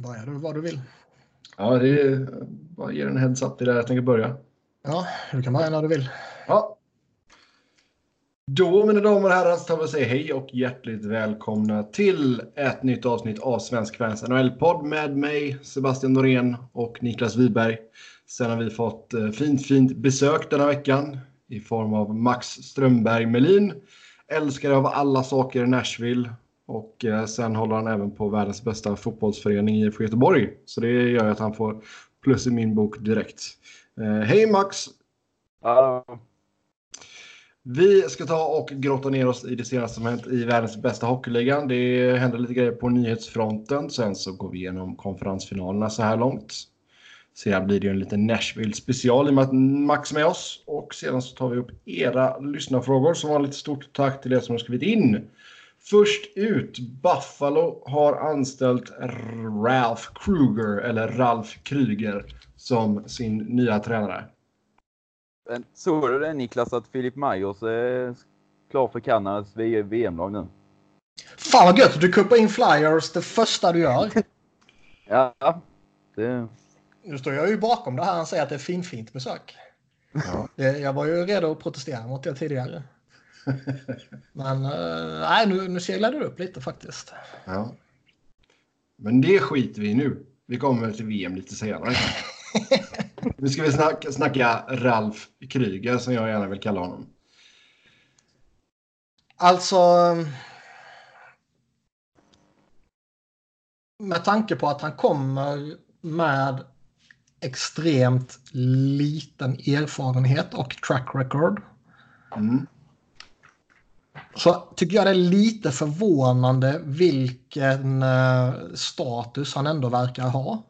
Börjar du vad du vill. Ja, det är bara ger en heads up. Det är där jag tänker börja. Ja, du kan börja när du vill. Ja. Då, mina damer och herrar, så tar vi och säger hej och hjärtligt välkomna till ett nytt avsnitt av Svensk Fans NHL-podd med mig, Sebastian Norén och Niklas Wiberg. Sen har vi fått eh, fint, fint besök denna veckan i form av Max Strömberg Melin, älskare av alla saker i Nashville och eh, sen håller han även på världens bästa fotbollsförening IFK Göteborg. Så det gör att han får plus i min bok direkt. Eh, hej Max! Hallå. Vi ska ta och grotta ner oss i det senaste som hänt i världens bästa hockeyligan. Det händer lite grejer på nyhetsfronten. Sen så går vi igenom konferensfinalerna så här långt. Sedan blir det en liten Nashville special i och med att Max är med oss. Och sedan så tar vi upp era lyssnarfrågor. Som vanligt stort tack till er som har skrivit in. Först ut, Buffalo har anställt Ralph Kruger, eller Ralf Kryger, som sin nya tränare. Men Såg du det Niklas att Filip Majors är klar för Kanadas VM-lag nu? Fan vad gött! Du kuppar in flyers det första du gör. Ja, det... Nu står jag ju bakom det här. Han säger att det är finfint besök. Ja. Jag var ju redo att protestera mot det tidigare. Men eh, nej, nu, nu seglade det upp lite faktiskt. Ja. Men det skiter vi i nu. Vi kommer till VM lite senare. nu ska vi snacka, snacka Ralf Kryger som jag gärna vill kalla honom. Alltså... Med tanke på att han kommer med extremt liten erfarenhet och track record. Mm. Så tycker jag det är lite förvånande vilken eh, status han ändå verkar ha.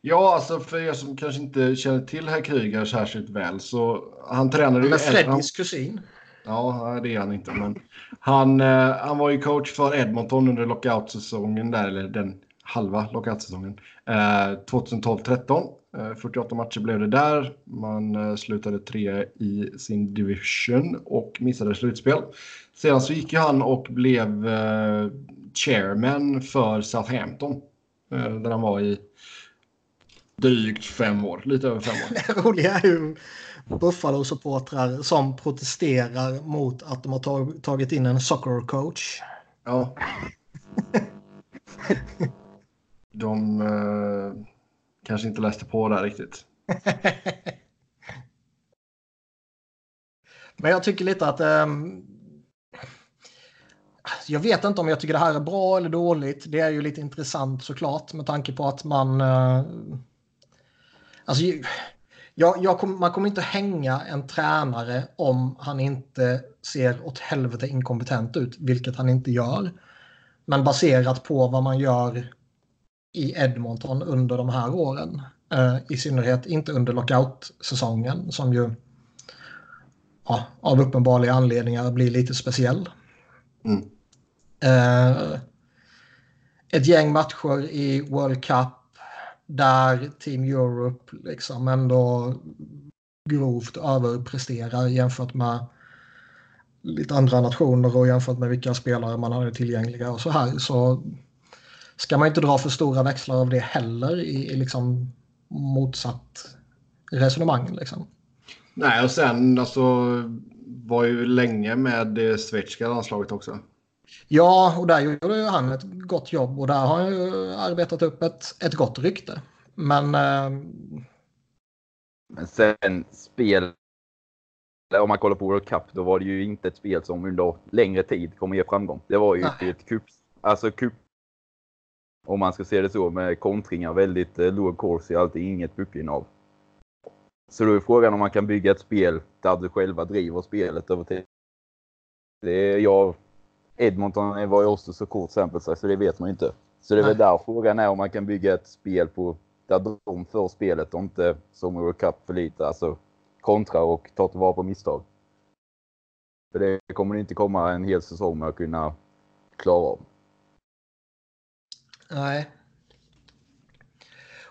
Ja, alltså för er som kanske inte känner till herr Kryger särskilt väl så han tränade ju... Han- Freddys kusin. Ja, det är han inte. Men han, eh, han var ju coach för Edmonton under lockout-säsongen där, eller den halva lockout-säsongen. Eh, 2012-13. Eh, 48 matcher blev det där. Man eh, slutade tre i sin division och missade slutspel. Sedan så gick han och blev eh, chairman för Southampton. Eh, där han var i drygt fem år, lite över fem år. Det roliga är ju Buffalo-supportrar som protesterar mot att de har tag- tagit in en soccer coach. Ja. De eh, kanske inte läste på där riktigt. Men jag tycker lite att... Eh, jag vet inte om jag tycker det här är bra eller dåligt. Det är ju lite intressant såklart med tanke på att man... eh, alltså, jag, jag kom, man kommer inte hänga en tränare om han inte ser åt helvete inkompetent ut, vilket han inte gör. Men baserat på vad man gör i Edmonton under de här åren. eh, I synnerhet inte under lockout-säsongen som ju ja, av uppenbarliga anledningar blir lite speciell. Mm. Eh, ett gäng matcher i World Cup där Team Europe liksom ändå grovt överpresterar jämfört med lite andra nationer och jämfört med vilka spelare man hade tillgängliga och så här så ska man inte dra för stora växlar av det heller i, i liksom motsatt resonemang liksom. Nej, och sen alltså var ju länge med det schweiziska landslaget också. Ja, och där gjorde ju han ett gott jobb och där har han ju arbetat upp ett, ett gott rykte. Men eh, Men sen spel... Om man kollar på World Cup, då var det ju inte ett spel som under längre tid kommer ge framgång. Det var ju Nej. ett cup... Alltså cup... Om man ska se det så med kontringar, väldigt eh, låg corsi, alltid inget puckinnehav. Så då är frågan om man kan bygga ett spel där du själva driver spelet över tid. Det är jag... Edmonton var ju också så kort sample så det vet man inte. Så det är väl där frågan är om man kan bygga ett spel på där de för spelet och inte som i World Cup för lite, alltså kontra och ta tillvara på misstag. För det kommer inte komma en hel säsong med att kunna klara av. nej.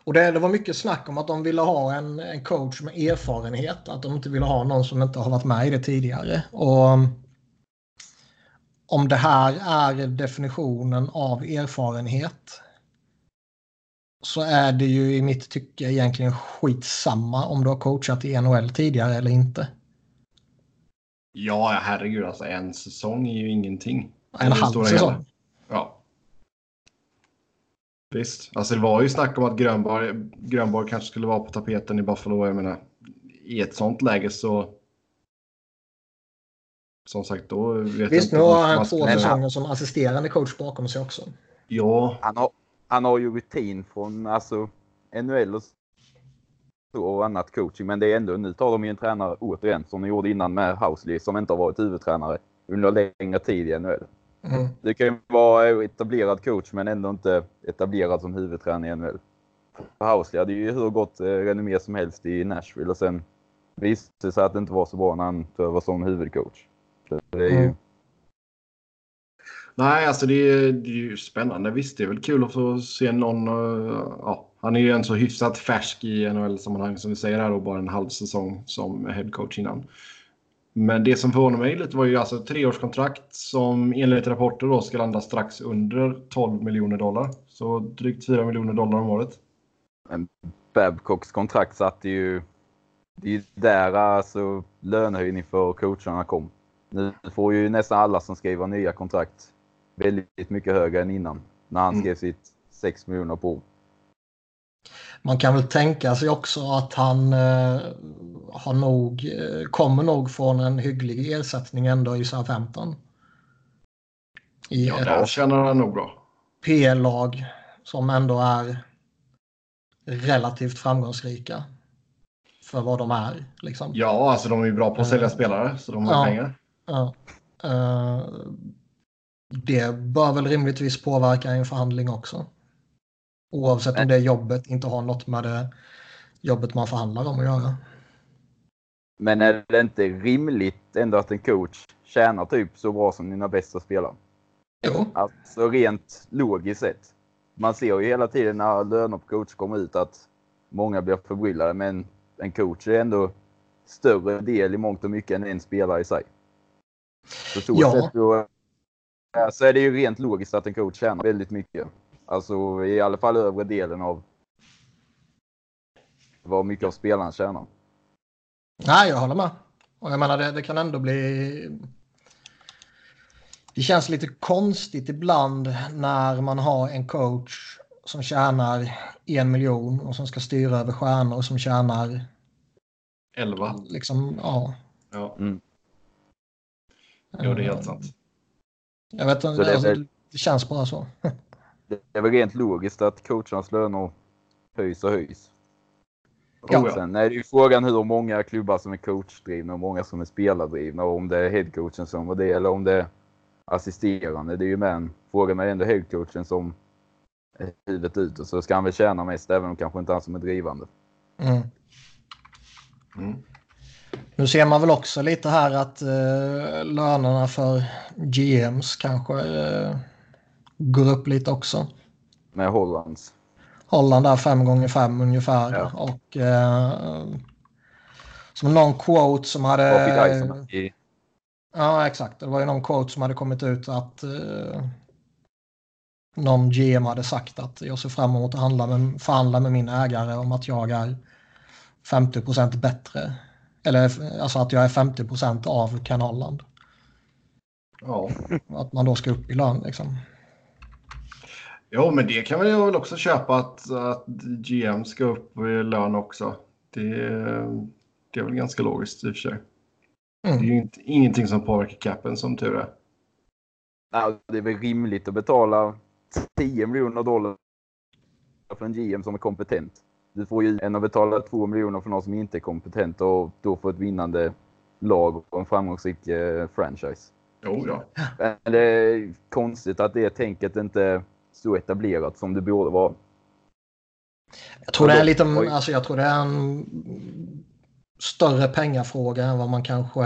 Och det, det var mycket snack om att de ville ha en, en coach med erfarenhet. Att de inte ville ha någon som inte har varit med i det tidigare. Och om det här är definitionen av erfarenhet så är det ju i mitt tycke egentligen skitsamma om du har coachat i NHL tidigare eller inte. Ja, herregud. Alltså en säsong är ju ingenting. En halv säsong. Visst. Alltså det var ju snack om att Grönborg, Grönborg kanske skulle vara på tapeten i Buffalo. Jag menar, i ett sånt läge så... Som sagt, då vet jag Visst, nu har han två säsonger som assisterande coach bakom sig också. Ja, Han har, han har ju rutin från alltså, NHL och så och annat coaching. Men det är ändå, nu tar de ju en tränare återigen som de gjorde innan med Housley som inte har varit huvudtränare under längre tid i NHL. Mm. Det kan ju vara etablerad coach men ändå inte etablerad som huvudtränare i NHL. Housley hade ju hur gott eh, renommé som helst i Nashville och sen visade det sig att det inte var så bra när han tog över som huvudcoach. Det är ju, Mm. Nej, alltså det är, det är ju spännande. Visst, det är väl kul att få se någon... eh, ja, han är ju en så hyfsat färsk i NHL-sammanhang som vi säger här och bara en halv säsong som headcoach innan. Men det som förvånar mig lite var ju alltså ett treårskontrakt som enligt rapporter då ska landa strax under 12 miljoner dollar. Så drygt 4 miljoner dollar om året. Babcocks kontrakt satte ju... Det är ju där alltså lönehöjning för coacherna kom. Nu får ju nästan alla som skriver nya kontrakt väldigt mycket högre än innan. När han Mm. skrev sitt 6 miljoner på. Man kan väl tänka sig också att han eh, har nog, eh, kommer nog från en hygglig ersättning ändå i Southampton. I Ja, där tjänar han nog bra. P-lag som ändå är relativt framgångsrika. För vad de är. Liksom. Ja, alltså de är ju bra på att sälja spelare, så de har Ja. pengar. Ja. Eh, det bör väl rimligtvis påverka en förhandling också. Oavsett om det jobbet inte har något med det jobbet man förhandlar om att göra. Men är det inte rimligt ändå att en coach tjänar typ så bra som dina bästa spelare? Jo, Alltså rent logiskt sett. Man ser ju hela tiden när löner på coach kommer ut att många blir förbryllade. Men en coach är ändå större del i mångt och mycket än en spelare i sig. På så Ja. sätt så, så är det ju rent logiskt att en coach tjänar väldigt mycket. Alltså i alla fall övre delen av vad mycket av spelarna tjänar. nej jag håller med. Och jag menar det, det kan ändå bli... Det känns lite konstigt ibland när man har en coach som tjänar en miljon och som ska styra över stjärnor som tjänar 11. liksom, ja. Ja, Mm. jo, det är helt sant. Jag vet inte, det alltså, det känns bara så. Det är väl rent logiskt att coachernas löner höjs och höjs. Ja. Ja. Sen är det ju frågan hur många klubbar som är coachdrivna och många som är spelardrivna och om det är headcoachen som var det eller om det är assisterande. Det är ju med en fråga med ändå headcoachen som är huvudet ut och så ska han väl tjäna mest även om kanske inte han som är drivande. Mm. Mm. Nu ser man väl också lite här att eh, lönerna för GMs kanske eh, går upp lite också. Med Hollands. Holland är fem gånger fem ungefär. Ja. Och eh, som någon quote som hade... I Ja, exakt. Det var ju någon quote som hade kommit ut att eh, någon GM hade sagt att jag ser fram emot att handla med, förhandla med min ägare om att jag är 50% bättre. Eller alltså att jag är 50% av Ken Holland. Ja. Att man då ska upp i lön liksom. Jo, men det kan jag väl också köpa att, att GM ska upp i lön också. Det, det är väl ganska logiskt i och för sig. Det är Mm. ju inte, ingenting som påverkar capen som tur är. Det är väl rimligt att betala 10 miljoner dollar för en GM som är kompetent. Du får ju än att betala 2 miljoner för någon som inte är kompetent och då får ett vinnande lag och en framgångsrik eh, franchise. Jo, ja. Men det är konstigt att det tänket inte så etablerat som det borde vara. Jag tror det är lite, alltså jag tror det är en större pengafråga än vad man kanske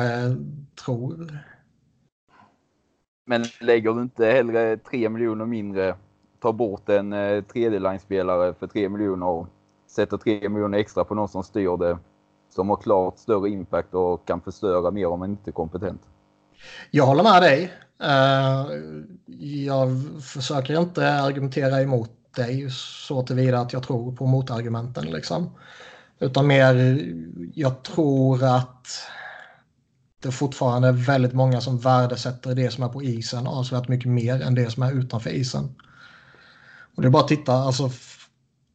tror. Men lägger du inte hellre 3 miljoner mindre, tar bort en eh, tredje-line-spelare för 3 miljoner och sätter 3 miljoner extra på någon som styr det, som har klart större impact och kan förstöra mer om man inte är kompetent. Jag håller med dig. Eh, jag försöker inte argumentera emot dig så tillvida att jag tror på motargumenten. Liksom. Utan mer, jag tror att det fortfarande är väldigt många som värdesätter det som är på isen avsevärt mycket mer än det som är utanför isen. Och det är bara att titta, alltså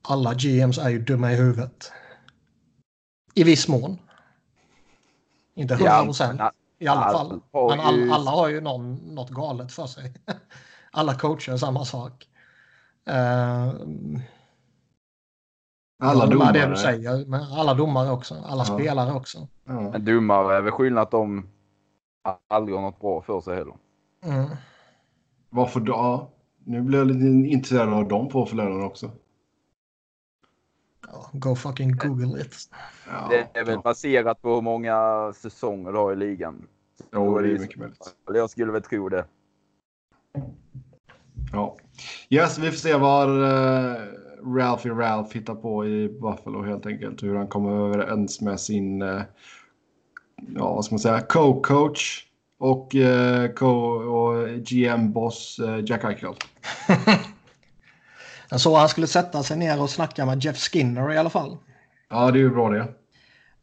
alla GMs är ju dumma i huvudet. I viss mån. Inte hundra procent i alla fall. Men alla, alla har ju någon, något galet för sig. alla coacher samma sak. Uh, alla domare. Det du säger, men alla domare också. Alla ja. spelare också. Ja. Domare är väl skillnad att de aldrig har något bra för sig heller. Mm. Varför då? Ja. Nu blir jag lite intresserad av de två förlorarna också. Ja, go fucking google it. Ja, det är väl baserat på hur många säsonger du har i ligan. Jo, det är mycket möjligt. Jag skulle väl tro det. Ja. Yes, vi får se vad uh, Ralphie Ralph hittar på i Buffalo helt enkelt. Hur han kommer överens med sin, uh, ja vad ska man säga, co-coach och, uh, co och GM-boss uh, Jack Eichel. Jag såg han skulle sätta sig ner och snacka med Jeff Skinner i alla fall. Ja, det är ju bra det.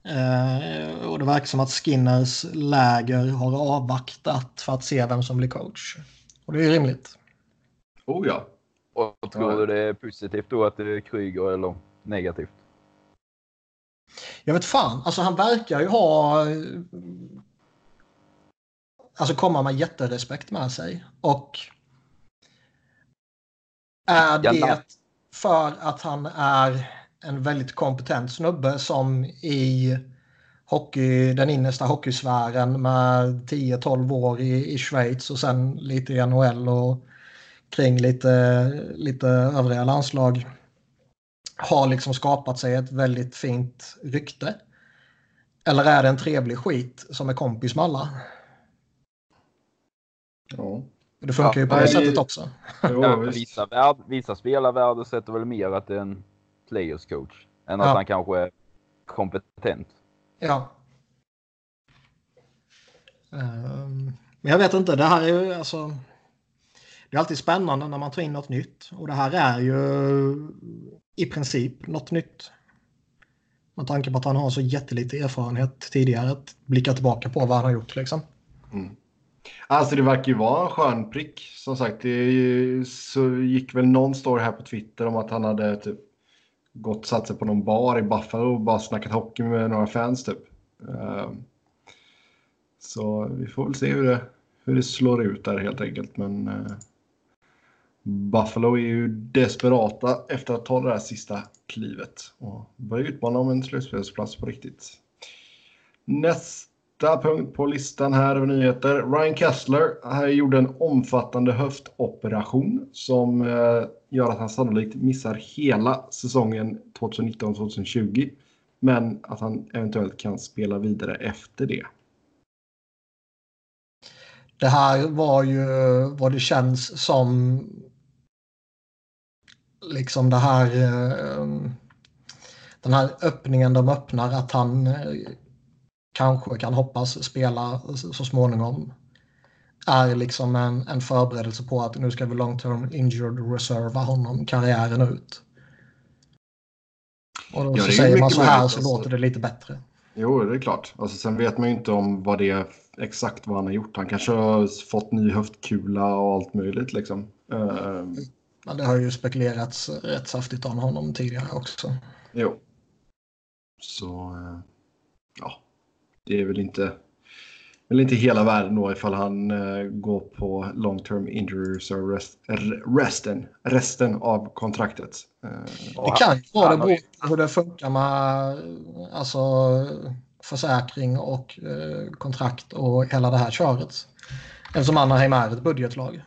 Uh, och det verkar som att Skinners läger har avvaktat för att se vem som blir coach. Och det är ju rimligt. Oh ja. Och tror du det är positivt då att det är Kryger eller negativt? Jag vet fan. Alltså han verkar ju ha... Alltså komma med jätterespekt med sig. Och är det för att han är en väldigt kompetent snubbe som i hockey, den innersta hockeysfären med 10-12 år i, i Schweiz och sen lite i NHL och kring lite, lite övriga landslag har liksom skapat sig ett väldigt fint rykte? Eller är det en trevlig skit som är kompis med alla? Ja. Det funkar ja, ju på det sättet också. Ja, vissa, värld, vissa spelare värdesätter väl mer att det är en players coach än att ja. han kanske är kompetent. Ja. Um, men jag vet inte, det här är ju alltså det är alltid spännande när man tar in något nytt. Och det här är ju i princip något nytt. Med tanke på att han har så jättelite erfarenhet tidigare att blicka tillbaka på vad han har gjort. Liksom. Mm. Alltså det verkar ju vara en skön prick. Som sagt, det ju, så gick väl någon story här på Twitter om att han hade typ gått satt sig på någon bar i Buffalo och bara snackat hockey med några fans typ. Ehm, så vi får väl se hur det, hur det slår ut där helt enkelt. Men eh, Buffalo är ju desperata efter att ta det där sista klivet och börja utmana om en slutspelsplats på riktigt. Nästa punkt på listan här över nyheter. Ryan Kessler här gjorde en omfattande höftoperation som eh, gör att han sannolikt missar hela säsongen 2019-2020. Men att han eventuellt kan spela vidare efter det. Det här var ju vad det känns som liksom det här eh, den här öppningen de öppnar att han eh, kanske kan hoppas spela så småningom är liksom en, en förberedelse på att nu ska vi long term injured reserva honom karriären ut. Och då ja, så säger man så här så alltså. låter det lite bättre. Jo, det är klart. Alltså, sen vet man ju inte om vad det är exakt vad han har gjort. Han kanske har fått ny höftkula och allt möjligt liksom. Men det har ju spekulerats rätt saftigt om honom tidigare också. Jo. Så eh, ja, det är väl inte, väl inte hela världen då ifall han uh, går på long term injury reserve rest, resten, resten av kontraktet. Uh, det kan ju vara det hur det funkar med alltså, försäkring och uh, kontrakt och hela det här köret. Eftersom Anaheim är ett budgetlag.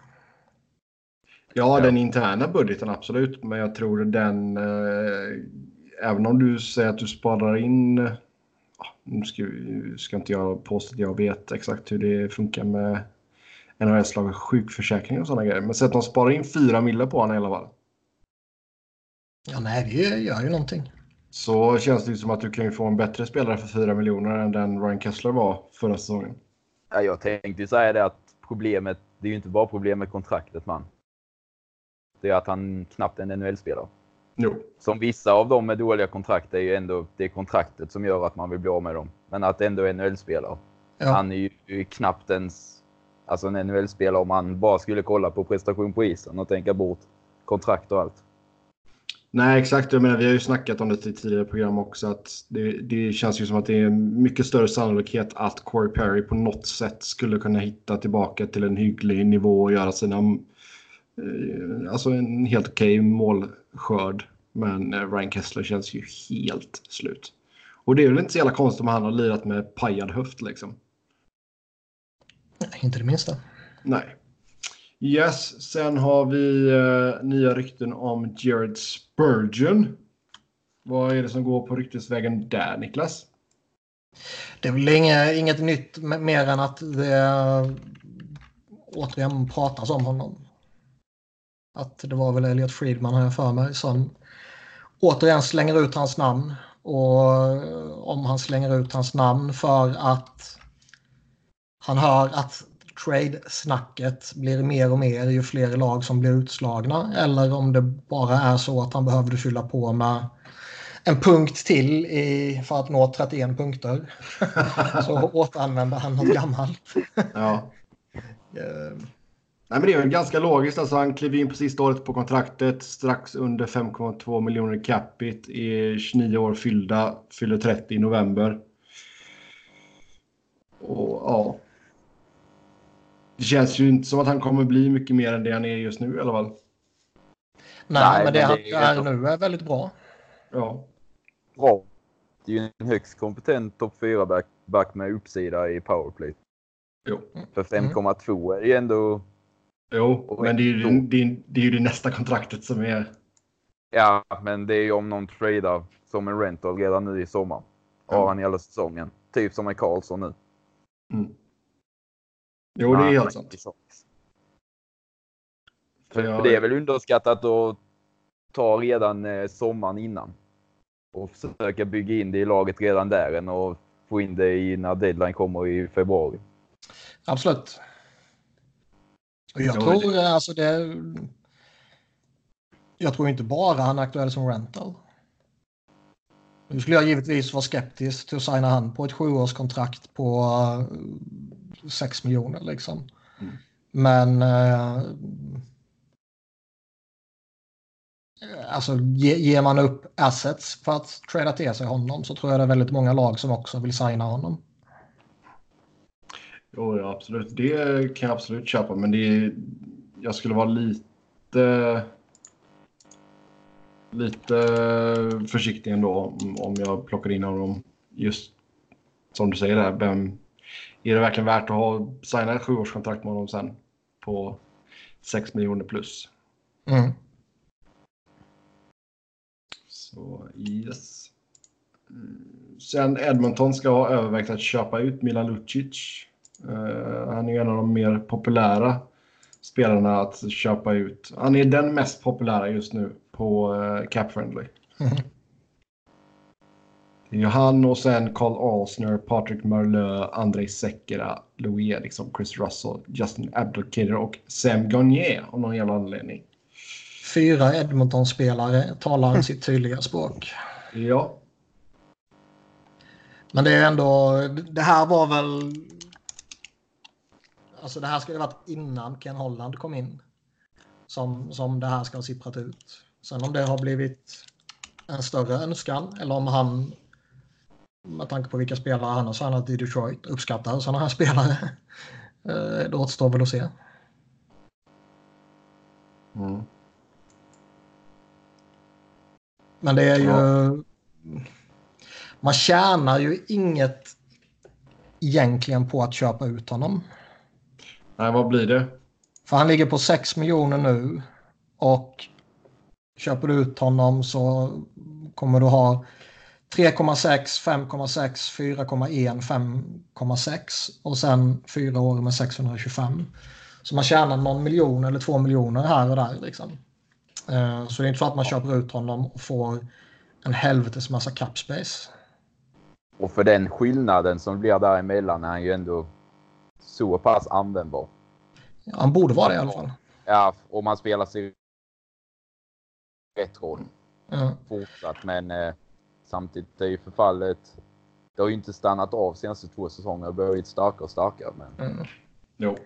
Ja, den interna budgeten absolut. Men jag tror den, eh, även om du säger att du sparar in, eh, nu ska, ska, inte jag påstå att jag vet exakt hur det funkar med NHL-lag sjukförsäkring och sådana grejer. Men säg att de sparar in fyra mille på honom i alla fall. Ja, nej, det gör ju någonting. Så känns det ju som att du kan få en bättre spelare för fyra miljoner än den Ryan Kessler var förra säsongen. Ja, jag tänkte säga det att problemet, det är ju inte bara problem med kontraktet man. det är att han knappt är en NHL-spelare. Jo. Som vissa av dem med dåliga kontrakt är ju ändå det kontraktet som gör att man vill bli av med dem. Men att ändå är NHL-spelare. Ja. Han är ju knappt ens alltså en NHL-spelare om man bara skulle kolla på prestation på isen och tänka bort kontrakt och allt. Nej, exakt. Jag menar, vi har ju snackat om det i tidigare program också. Att det, det känns ju som att det är mycket större sannolikhet att Corey Perry på något sätt skulle kunna hitta tillbaka till en hygglig nivå och göra sina... Eh, alltså en helt okej målskörd. Men eh, Ryan Kessler känns ju helt slut. Och det är väl inte så jävla konstigt om han har lirat med pajad höft liksom. Nej, inte det minsta. Nej. Yes, sen har vi eh, nya rykten om Jared Spurgeon. Vad är det som går på ryktesvägen där, Niklas? Det är väl inget, inget nytt mer än att det återigen pratas om honom. Att det var väl Elliot Friedman har jag för mig som återigen slänger ut hans namn. Och om han slänger ut hans namn för att han hör att trade-snacket blir mer och mer ju fler lag som blir utslagna. Eller om det bara är så att han behövde fylla på med en punkt till i, för att nå 31 punkter. Så återanvänder han något gammalt. Ja. Nej, men det är väl ganska logiskt. Alltså, han klev in på sista året på kontraktet. Strax under 5,2 miljoner capita. Är 29 år fyllda. Fyller 30 i november. Och ja. Det känns ju inte som att han kommer bli mycket mer än det han är just nu i alla fall. Nej, Nej, men det men han det är är ju- nu är väldigt bra. Ja. Bra. Det är ju en högst kompetent topp 4-back back med uppsida i powerplay. Jo. För 5,2 är det ju ändå... Jo, men det är, ju, det, det, är, det är ju det nästa kontraktet som är... Ja, men det är ju om någon tradar som en rental redan nu i sommar. Har Ja. han hela säsongen. Typ som med Karlsson nu. Mm. Jo, det är helt sant. För det är väl underskattat att ta redan eh, sommaren innan. Och försöka bygga in det i laget redan där än att få in det i när deadline kommer i februari. Absolut. Och jag Ja, tror det- alltså det... Jag tror inte bara han är aktuell som rental. Nu skulle jag givetvis vara skeptisk till att signa han på ett sjuårskontrakt på uh, 6 miljoner liksom. Mm. Men uh, alltså ge, ger man upp assets för att trada till sig honom så tror jag det är väldigt många lag som också vill signa honom. Jo, ja, absolut. Det kan jag absolut köpa, men det är, jag skulle vara lite lite försiktig ändå om- jag plockar in honom. Just som du säger där, vem, är det verkligen värt att ha, signa ett sjuårskontrakt med honom sen på 6 miljoner plus? Mm. Så yes. Sen Edmonton ska ha övervägt att köpa ut Milan Lucic. Eh, han är en av de mer populära spelarna att köpa ut. Han är den mest populära just nu på uh, Cap Friendly. Mhm. Det är han och sen Carl Alsner, Patrick Marleau, Andrei Sekera, Louis Eriksson, Chris Russell, Justin Abdelkader och Sam Gagner av någon jävla anledning. Fyra Edmonton-spelare talar sitt tydliga språk. Ja, Men det är ändå, det här var väl... Alltså det här ska ju varit innan Ken Holland kom in. Som, som det här ska ha sipprat ut. Sen om det har blivit en större önskan eller om han med tanke på vilka spelare han har signat i Detroit uppskattar sådana här spelare. Eh, Det återstår väl att se. mm. Men det är ju... Ja. Man tjänar ju inget egentligen på att köpa ut honom. Nej, vad blir det? För han ligger på 6 miljoner nu. Och köper du ut honom så kommer du ha 3,6, 5,6, 4,1, 5,6 och sen fyra år med 625. Så man tjänar någon miljon eller två miljoner här och där. Liksom. Eh, Så det är inte så att man köper ut honom och får en helvetes massa cap space. Och för den skillnaden som blir däremellan är han ju ändå så pass användbar. Ja, han borde vara det i alla fall. Ja, om man spelar sig rätt roll Ja. fortsatt. Men eh, samtidigt är ju förfallet. Det har ju inte stannat av senaste två säsonger. Det börjar blivit starkare och starkare. Men Mm. Jo.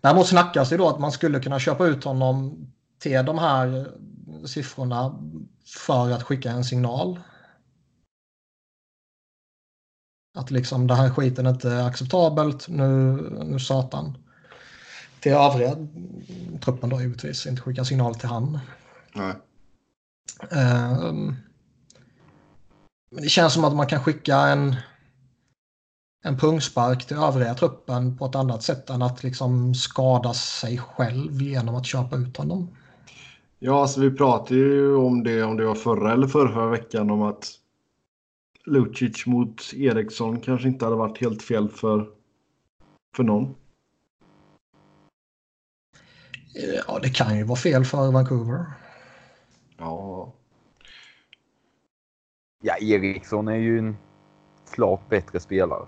Däremot snackas det då att man skulle kunna köpa ut honom till de här siffrorna för att skicka en signal. Att liksom det här skiten inte är acceptabelt, nu, nu satan. Till övriga truppen då givetvis, inte skicka signal till han. Nej. Ehm, Men det känns som att man kan skicka en, en pungspark till övriga truppen på ett annat sätt än att liksom skada sig själv genom att köpa ut honom. Ja, alltså vi pratade ju om det, om det var förra eller förra, förra veckan, om att Lucic mot Eriksson kanske inte hade varit helt fel för, för någon. Ja, det kan ju vara fel för Vancouver. Ja, ja, Eriksson är ju en klart bättre spelare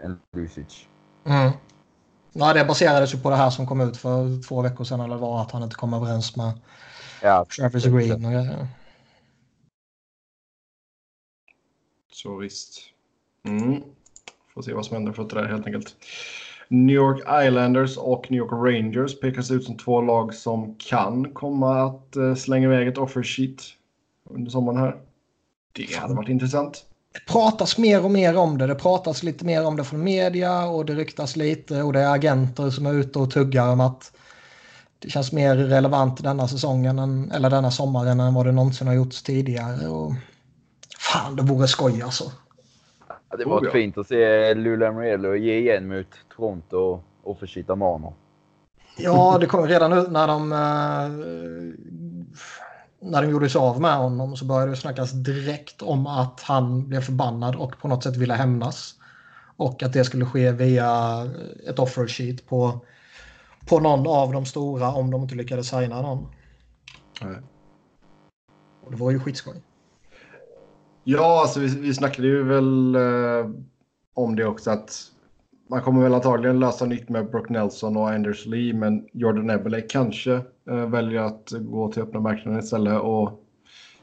än Lucic. Mm. Ja, det baserades ju på det här som kom ut för två veckor sedan eller var att han inte kom överens med Ja, Travis Green och grejer. Så visst. Mm. Får se vad som händer för det där helt enkelt. New York Islanders och New York Rangers pekas ut som två lag som kan komma att eh, slänga iväg ett offer sheet under sommaren här. Det hade varit intressant. Det pratas mer och mer om det. Det pratas lite mer om det från media och det ryktas lite och det är agenter som är ute och tuggar om att det känns mer relevant denna säsongen än, eller denna sommaren än vad det någonsin har gjorts tidigare. Och fan, det vore skoj alltså. Ja, det var Oh, ja. fint att se Lula Morello ge igen mot Toronto och offershita Mano. Ja, det kom redan ut när de, eh, när de gjorde sig av med honom så började det snackas direkt om att han blev förbannad och på något sätt ville hämnas. Och att det skulle ske via ett offer sheet på, på någon av de stora om de inte lyckades signa någon. Nej. Och det var ju skitskoj. Ja, alltså vi, vi snackade ju väl eh, om det också att man kommer väl antagligen lösa nytt med Brock Nelson och Anders Lee, men Jordan Eberle kanske eh, väljer att gå till öppna marknaden istället och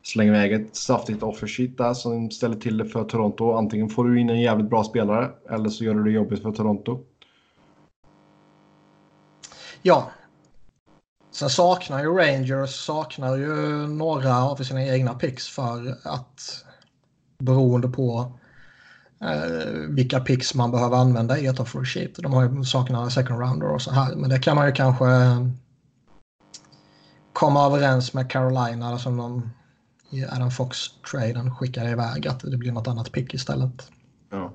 slänga iväg ett saftigt offersheet där som ställer till det för Toronto. Antingen får du in en jävligt bra spelare eller så gör du det jobbigt för Toronto. Ja. Sen saknar ju Rangers saknar ju några av sina egna picks för att beroende på eh, vilka picks man behöver använda i ett offer sheet. De har ju saknar second rounder och så här. Men det kan man ju kanske komma överens med Carolina som de i Adam Fox-traden skickade iväg att det blir något annat pick istället. Ja.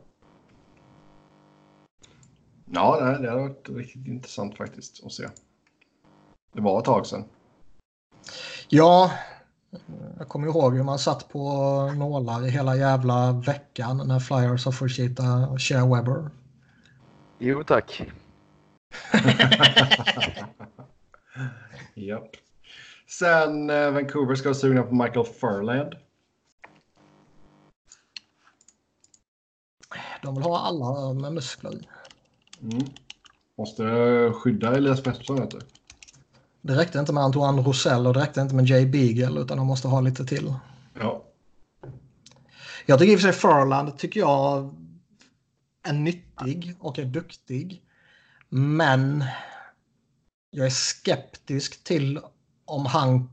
Ja, det, det har varit riktigt intressant faktiskt att se. Det var ett tag sedan. Ja, jag kommer ihåg hur man satt på nålar i hela jävla veckan när Flyers har förtjita Shea Weber. Jo tack. Japp. Sen eh, Vancouver ska vara sugna på Michael Furland. De vill ha alla med muskler. Mm. Måste skydda Elias Pettersson vet du. Det räckte inte med Antoine Rosell och det räckte inte med Jay Beagle utan de måste ha lite till. Ja. Jag tycker i och för sig Furland tycker jag är nyttig och är duktig. Men jag är skeptisk till om han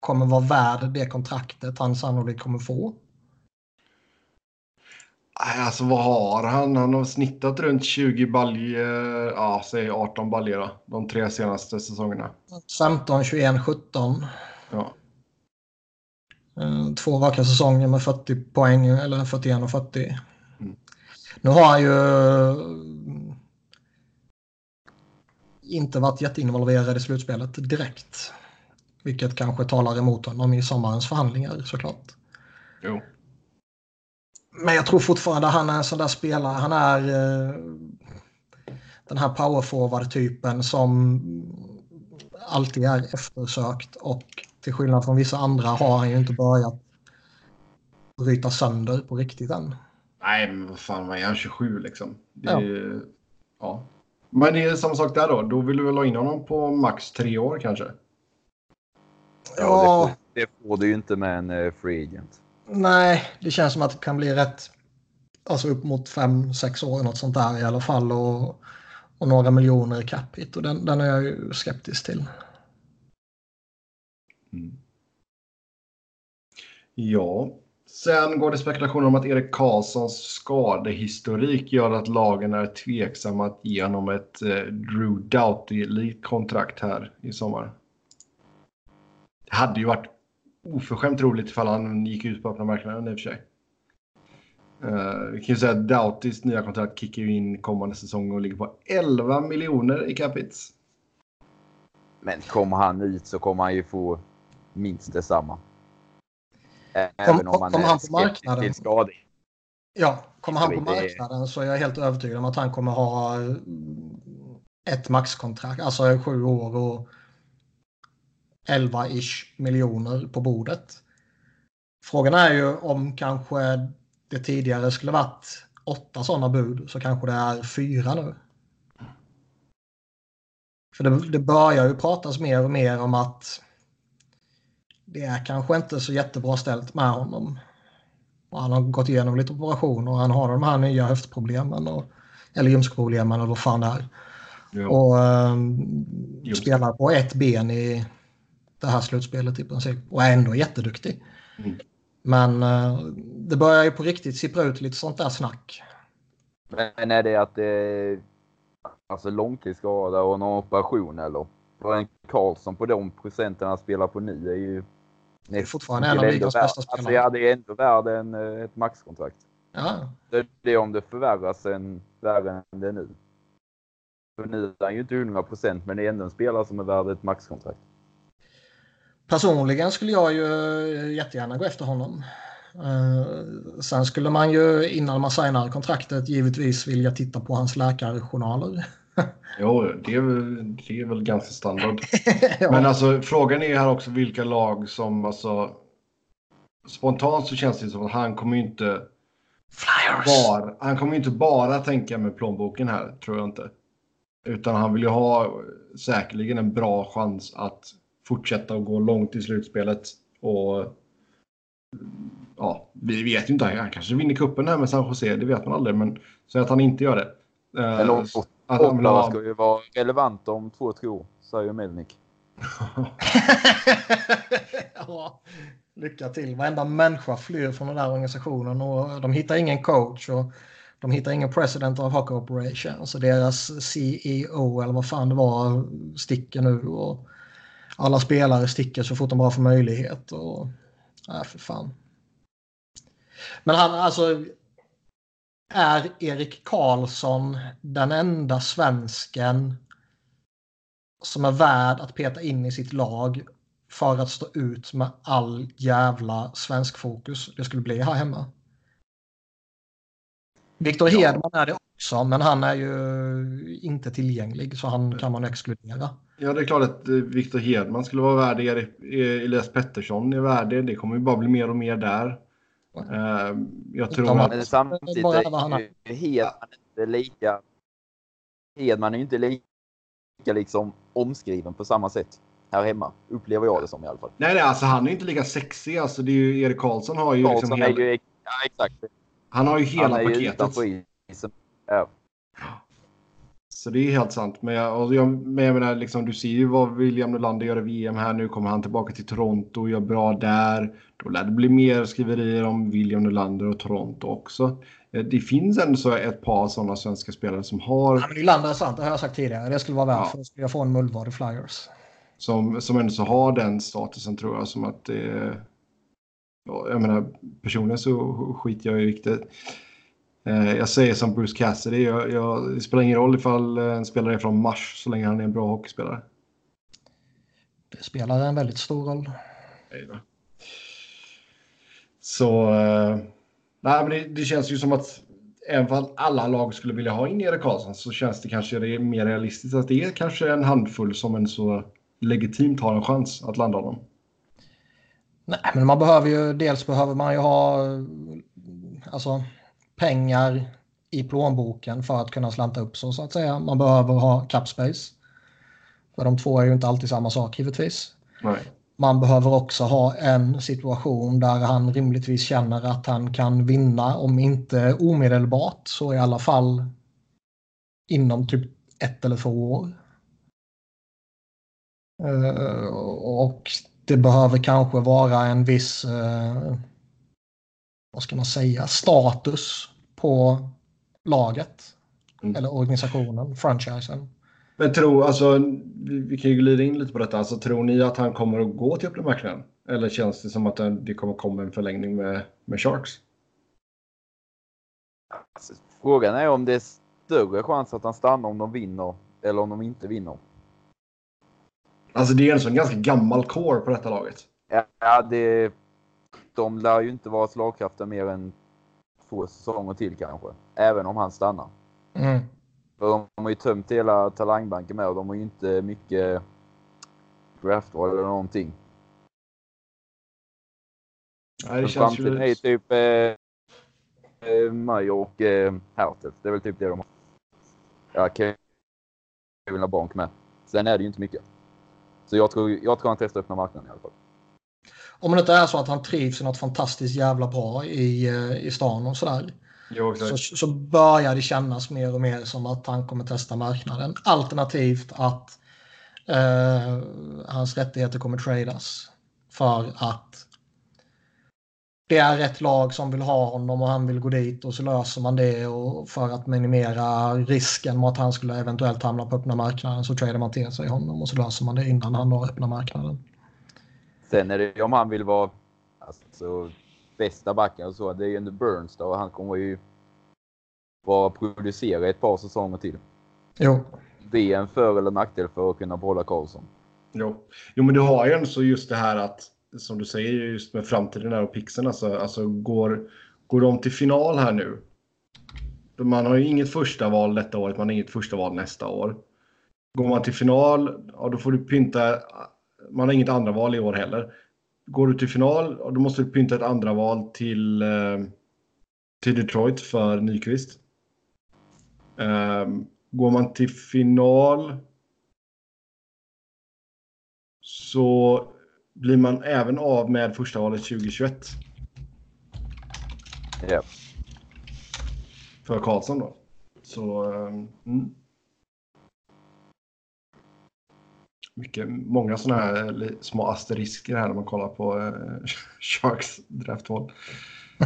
kommer vara värd det kontraktet han sannolikt kommer få. Alltså vad har han? Han har snittat runt 20 baljor, ja säg 18 baljor då, de tre senaste säsongerna. 15, 21, 17. Ja. Eh, Två raka säsonger med 40 poäng eller 41 och 40. Mm. Nu har han ju eh, inte varit jätteinvolverad i slutspelet direkt. Vilket kanske talar emot honom i sommarens förhandlingar såklart. Jo. Men jag tror fortfarande han är en sån där spelare. Han är eh, den här powerforward-typen som alltid är eftersökt och till skillnad från vissa andra har han ju inte börjat bryta sönder på riktigt än. Nej, men vad fan, vad är han 27 liksom? Det är, ja. Men det är samma sak där då. Då vill du väl ha in honom på max tre år kanske? Ja, det, får, det får du ju inte med en uh, free agent. Nej, det känns som att det kan bli rätt. Alltså upp mot fem, sex år något sånt där i alla fall. Och, och några miljoner i cap hit. Och den, den är jag ju skeptisk till. Mm. Ja, sen går det spekulationer om att Erik Karlssons skadehistorik gör att lagen är tveksamma att ge honom ett eh, Drew Doughty-likt kontrakt här i sommar. Det hade ju varit oförskämt roligt ifall han gick ut på öppna marknaden i och för sig. Uh, vi kan ju säga att Doughtys nya kontrakt kickar in kommande säsong och ligger på 11 miljoner i capita. Men kommer han ut så kommer han ju få minst detsamma. Även om man kom är han på marknaden? till skador. Ja, kommer han på marknaden så är jag helt övertygad om att han kommer ha ett maxkontrakt, alltså sju år och 11-ish miljoner på bordet. Frågan är ju om kanske det tidigare skulle varit åtta sådana bud så kanske det är fyra nu. För det, det börjar ju pratas mer och mer om att det är kanske inte så jättebra ställt med honom. Och han har gått igenom lite operationer och han har de här nya höftproblemen. Och, eller ljumskproblemen eller vad fan det är. Ja. Och um, spelar på ett ben i det här slutspelet i princip. Och är ändå jätteduktig. Mm. Men uh, det börjar ju på riktigt sippra ut lite sånt där snack. Men är det att det är alltså långtidsskada och någon operation eller? För en Karlsson på de procenten han spelar på nu är ju det är fortfarande en av ligans bästa spelare. Alltså, ja, det är ändå värre än eh, ett maxkontrakt. Ja. Det, det är om det förvärras än värre än det är nu. För nu är han ju inte 100 procent, men det är ändå en spelare som är värd ett maxkontrakt. Personligen skulle jag ju eh, jättegärna gå efter honom. Uh, sen skulle man ju innan man signar kontraktet givetvis vilja titta på hans läkarjournaler. jo, det är, väl, det är väl ganska standard. ja. Men alltså frågan är här också vilka lag som alltså spontant så känns det som att han kommer inte Flyers. Bara, han kommer inte bara tänka med plånboken här, tror jag inte. Utan han vill ju ha säkerligen en bra chans att fortsätta och gå långt i slutspelet. Och ja, vi vet ju inte. Han kanske vinner kuppen här med San Jose, det vet man aldrig. Men så att han inte gör det. Eller att han ha... ska ju vara relevant om två, tre år, säger Melnik. ja, lycka till. Varenda människa flyr från den där organisationen och de hittar ingen coach och de hittar ingen president of hockey operation. Så deras CEO eller vad fan det var sticker nu och alla spelare sticker så fort de bara får möjlighet. Och, nej, för fan. Men han, alltså, är Erik Karlsson den enda svensken som är värd att peta in i sitt lag för att stå ut med all jävla svensk fokus det skulle bli här hemma? Viktor. Hedman är det också, men han är ju inte tillgänglig så han kan man exkludera. Ja, det är klart att eh, Viktor Hedman skulle vara värd det. Elias Pettersson är värd det. Kommer ju bara bli mer och mer där. Uh, jag tror att... Men samtidigt är Hedman inte lika... Hedman är inte lika liksom omskriven på samma sätt här hemma. Upplever jag det som i alla fall. Nej, nej alltså han är inte lika sexig. Alltså, det är ju, Erik Karlsson har ju... Karlsson liksom hela... ju, ja, exakt. Han har ju hela han är paketet. Ju ja. Så det är helt sant. Men jag, jag, men jag menar, liksom, du ser ju vad William Nylander gör i VM här. Nu kommer han tillbaka till Toronto och gör bra där. Då lär det bli mer skriverier om William Nylander och Toronto också. Eh, det finns ändå så ett par sådana svenska spelare som har... Ja, men Nylander är sant, det har jag sagt tidigare. Det skulle vara värt ja. för då skulle jag få en mullvad i Flyers. Som, som ändå så har den statusen tror jag som att det... Ja, jag menar, personligen så skiter jag i Eh, jag säger som Bruce Cassidy, jag, jag, det spelar ingen roll ifall en spelare är från Mars så länge han är en bra hockeyspelare. Det spelar en väldigt stor roll. Så, eh, nej, men det, det, känns ju som att även om alla lag skulle vilja ha in Erik Karlsson så känns det kanske mer realistiskt att det är kanske en handfull som en så legitimt har en chans att landa honom. Nej, men man behöver ju, dels behöver man ju ha, alltså pengar i plånboken för att kunna slanta upp så, så att säga. Man behöver ha cap space. För de två är ju inte alltid samma sak givetvis. Nej. man behöver också ha en situation där han rimligtvis känner att han kan vinna, om inte omedelbart så i alla fall inom typ ett eller två år. Uh, och det behöver kanske vara en viss, uh, vad ska man säga, status på laget. Mm. Eller organisationen, franchisen. Men tro, alltså, vi, vi kan ju glida in lite på detta. Alltså, tror ni att han kommer att gå till öppna marknaden? Eller känns det som att det kommer komma en förlängning med, med Sharks? Alltså, frågan är om det är större chans att han stannar om de vinner eller om de inte vinner. Alltså det är en sån ganska gammal core på detta laget. Ja, det, de lär ju inte vara slagkraftiga mer än två säsonger till kanske. Även om han stannar. Mm. För de har ju tömt hela talangbanken med och de har ju inte mycket draftval eller någonting. Nej, det känns ju... är typ eh, eh, Maj och eh, Hertel. Det är väl typ det de har. Ja, Kevin LeBlanc med. Sen är det ju inte mycket. Så jag tror, jag tror han testar öppna marknaden i alla fall. Om det inte är så att han trivs i något fantastiskt jävla bra i, eh, i stan och sådär. Jo, så, så börjar det kännas mer och mer som att han kommer testa marknaden. Alternativt att eh, hans rättigheter kommer tradas. För att det är rätt lag som vill ha honom och han vill gå dit och så löser man det och för att minimera risken med att han skulle eventuellt hamna på öppna marknaden så tradar man till sig honom och så löser man det innan han når öppna marknaden. Sen är det om han vill vara alltså, bästa backen och så, det är ju ändå Burns då och han kommer ju vara producera ett par säsonger till. Jo. Det är en för eller nackdel för att kunna behålla Karlsson. Jo. jo, men du har ju ändå just det här att som du säger just med framtiden här och pixen alltså, alltså går, går de till final här nu. Man har ju inget första val detta året, man har inget första val nästa år. Går man till final, ja, då får du pynta. Man har inget andra val i år heller. Går du till final, då måste du pynta ett andra val till, eh, till Detroit för Nyqvist. Um, går man till final så blir man även av med första valet 2021. Ja. För Karlsson då. Så, um, mm. Mycket, många sådana här små asterisker här när man kollar på uh, Sharks draftval.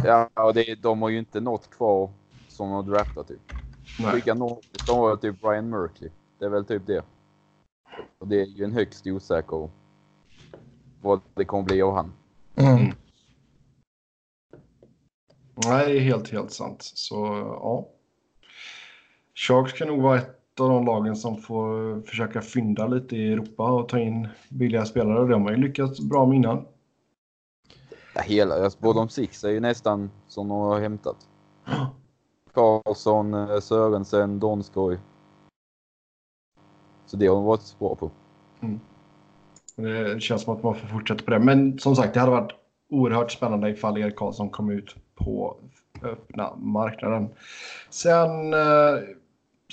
Ja, och det, de har ju inte något kvar som de har draftat typ. Skicka något som var typ Brian Merkley. Det är väl typ det. Och det är ju en högst osäker vad det kommer bli av han. Mm. Nej, det är helt, helt sant. Så ja. Sharks kan nog vara ett av de lagen som får försöka fynda lite i Europa och ta in billiga spelare. Det har man ju lyckats bra med innan. Ja, hela, alltså, de Six är ju nästan som de har hämtat. Karlsson, eh, Sörensen, Donskoj. Så det har de varit bra på. Mm. Det känns som att man får fortsätta på det. Men som sagt, det hade varit oerhört spännande ifall Erik Karlsson kom ut på öppna marknaden. Sen eh,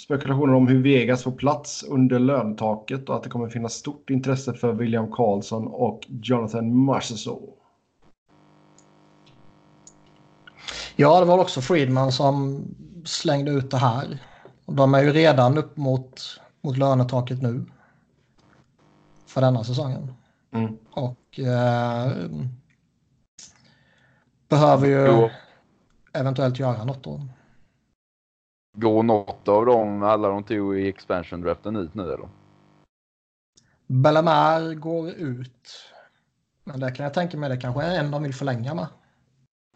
spekulationer om hur Vegas får plats under löntaket och att det kommer finnas stort intresse för William Karlsson och Jonathan Marchessault. Ja, det var också Friedman som slängde ut det här. De är ju redan upp mot, mot lönetaket nu för denna säsongen. Mm. Och eh, behöver ju jo. eventuellt göra något då. Går något av dem, alla de tog i expansion draften ut nu eller? Bellemare går ut. Men det kan jag tänka mig, det kanske är en de vill förlänga med.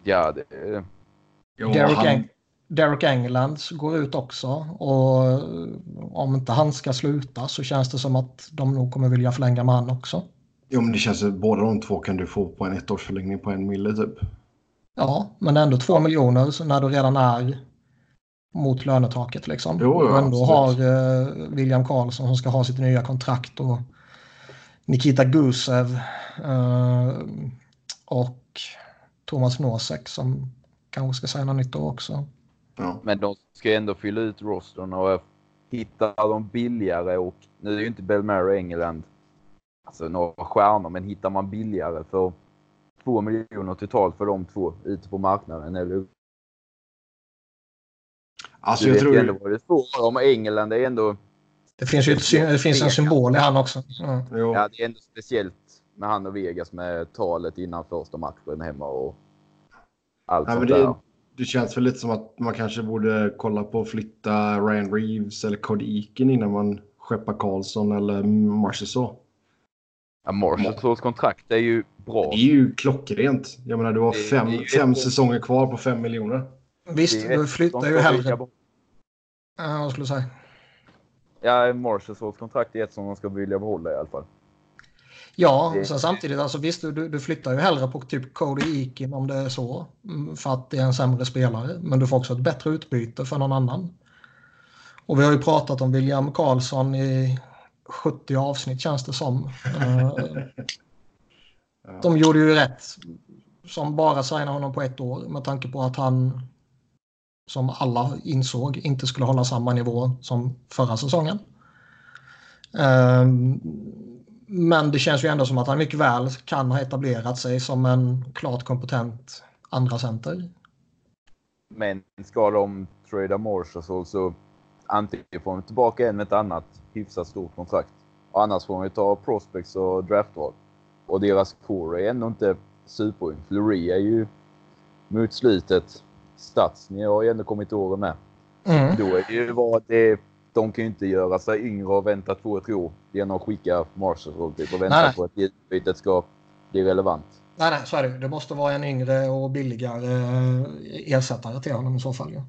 Ja, det... Derek, han... Eng Derek Englands går ut också. Och om inte han ska sluta så känns det som att de nog kommer vilja förlänga med han också. Jo, men det känns att båda de två kan du få på en ettårsförlängning på en mille typ. Ja, men ändå två miljoner när du redan är mot lönetaket liksom. Jo, ja, och ändå absolut. har uh, William Karlsson som ska ha sitt nya kontrakt och Nikita Gusev uh, och Thomas Nosek som kanske ska säga något nytt också. Ja. Men de ska ändå fylla ut rostern och hitta dem billigare och nu är ju inte Belmare England alltså, några stjärnor, men hittar man billigare för två miljoner totalt för de två ute på marknaden eller Alltså du jag vet tror ju ändå vad det står om England är ändå, Det finns ju ett, det finns en symbol i han också. Mm. Ja, det är ändå speciellt med han och Vegas med talet innan första matchen hemma och allt Ja, sånt men det, där. det känns väl lite som att man kanske borde kolla på att flytta Ryan Reeves eller Cody Eakin innan man skeppar Karlsson eller Marchessault. Ja, Marshalls kontrakt är ju bra. Det är ju klockrent. Jag menar, du har fem, fem säsonger kvar på fem miljoner. Visst, du flyttar ju hellre... Ja, vad skulle du säga? Ja, Marshalls kontrakt är ett som de ska vilja behålla i alla fall. Ja, Det- sen samtidigt, alltså visst, du, du flyttar ju hellre på typ Cody Eakin om det är så. mm, För att det är en sämre spelare. Men du får också ett bättre utbyte för någon annan. Och vi har ju pratat om William Karlsson i 70 avsnitt känns det som. De gjorde ju rätt som bara signade honom på ett år med tanke på att han som alla insåg inte skulle hålla samma nivå som förra säsongen. Ehm, men det känns ju ändå som att han mycket väl kan ha etablerat sig som en klart kompetent andra center. Men ska de trada Marshalls så antingen får de tillbaka en med ett annat hyfsat stort kontrakt. Och annars får de ju ta prospects och draftval. Och deras core är ändå inte superung. Fleury är ju mot slutet. Statsny har ju ändå kommit åren med. Mm. Då är det ju vad det de kan ju inte göra sig yngre och vänta två, tre år genom att skicka Marshall typ, och vänta Nej, nej. på att utbytet ska bli relevant. Nej, nej, så är det ju. Det måste vara en yngre och billigare eh, ersättare till honom i så fall. Ja.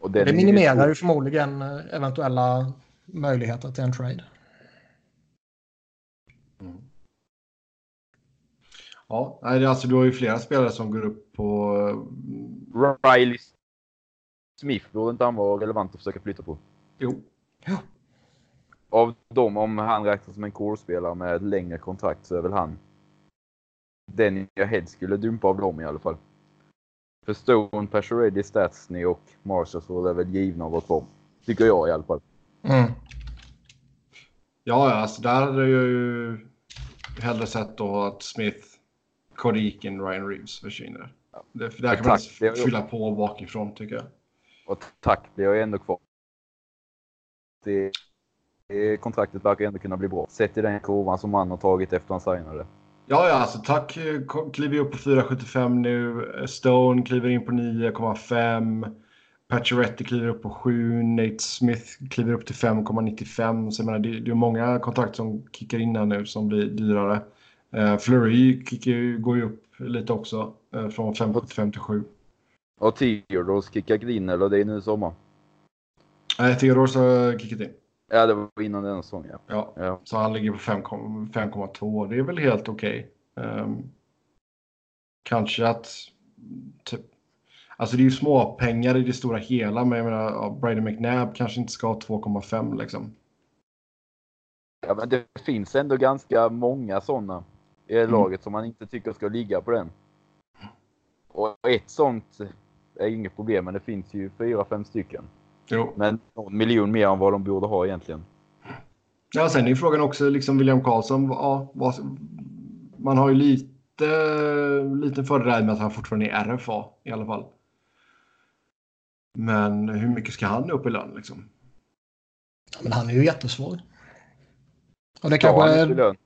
Och Det ju minimerar svår. ju förmodligen eh, eventuella möjligheter till en trade. Mm. Ja, alltså du har ju flera spelare som går upp på... Riley Smith borde inte han vara relevant att försöka flytta på. Jo, Av dem, om han räknas som en core-spelare med längre kontrakt så är väl han den jag helst skulle dumpa av dem i alla fall. För Stone, Pacioretty, Statsny och Marshall så är väl givna av vårt bomb. Tycker jag i alla fall. Mm. Ja, ja, alltså där hade jag ju hellre sett då att Smith, Cody Eakin, Ryan Reeves försvinner. Det, för där kan man har fylla på bakifrån tycker jag. Och tack blir jag ändå kvar. Det, det kontraktet verkar ändå kunna bli bra. Sett i den kurvan som han har tagit efter han signade. Ja, ja, alltså tack eh, kliver upp på 4,75 nu. Stone kliver in på 9,5. Pacioretty kliver upp på 7. Nate Smith kliver upp till 5,95. Så jag menar, det, det är många kontrakt som kickar in här nu som blir dyrare. Uh, kickar, ju- går ju upp lite också. Eh, från 5,75 till 7. Och Theodors kickar in eller det är nu i sommar. Nej, Theodore har kickat in. Ja, det var innan den säsongen. Ja. Ja, Ja. så han ligger på 5,- 5,2. Det är väl helt okej. Ehm, kanske att... Typ, alltså det är ju små pengar i det stora hela, men jag menar, ja, Brady McNabb kanske inte ska ha 2,5 liksom. ja, men det finns ändå ganska många sådana i laget som man inte tycker ska ligga på den. Och ett sånt är inget problem, men det finns ju fyra, fem stycken. Jo. Men någon miljon mer än vad de borde ha egentligen. Ja, sen är ju frågan också liksom William Karlsson. Ja, vad, man har ju lite, lite fördel med att han fortfarande är RFA i alla fall. Men hur mycket ska han upp i lön liksom? Men han är ju jättesvår. Och det Ska han upp i lön?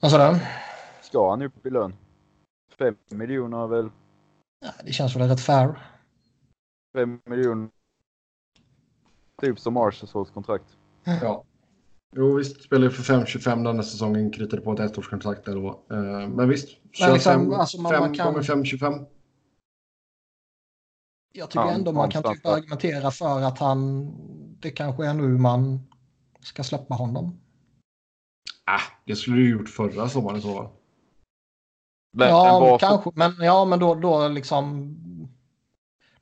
Vad sa du? Ska han upp i lön? Fem miljoner är väl Ja, Det känns väl rätt fair. fem miljoner. Typ som Marshalls kontrakt. Ja. Jo visst, spelar ju för 5,25 den här säsongen, kritade på ett ettårskontrakt där då. Eh, Men visst, kör liksom, fem, alltså, man- fem man kan- gånger 5,25. Jag tycker Ja, ändå man kan typ argumentera för att han... Det kanske är nu man ska släppa honom. Ah, det skulle du gjort förra sommaren i så fall. Men ja, varför- kanske. Men, ja, men då, då liksom...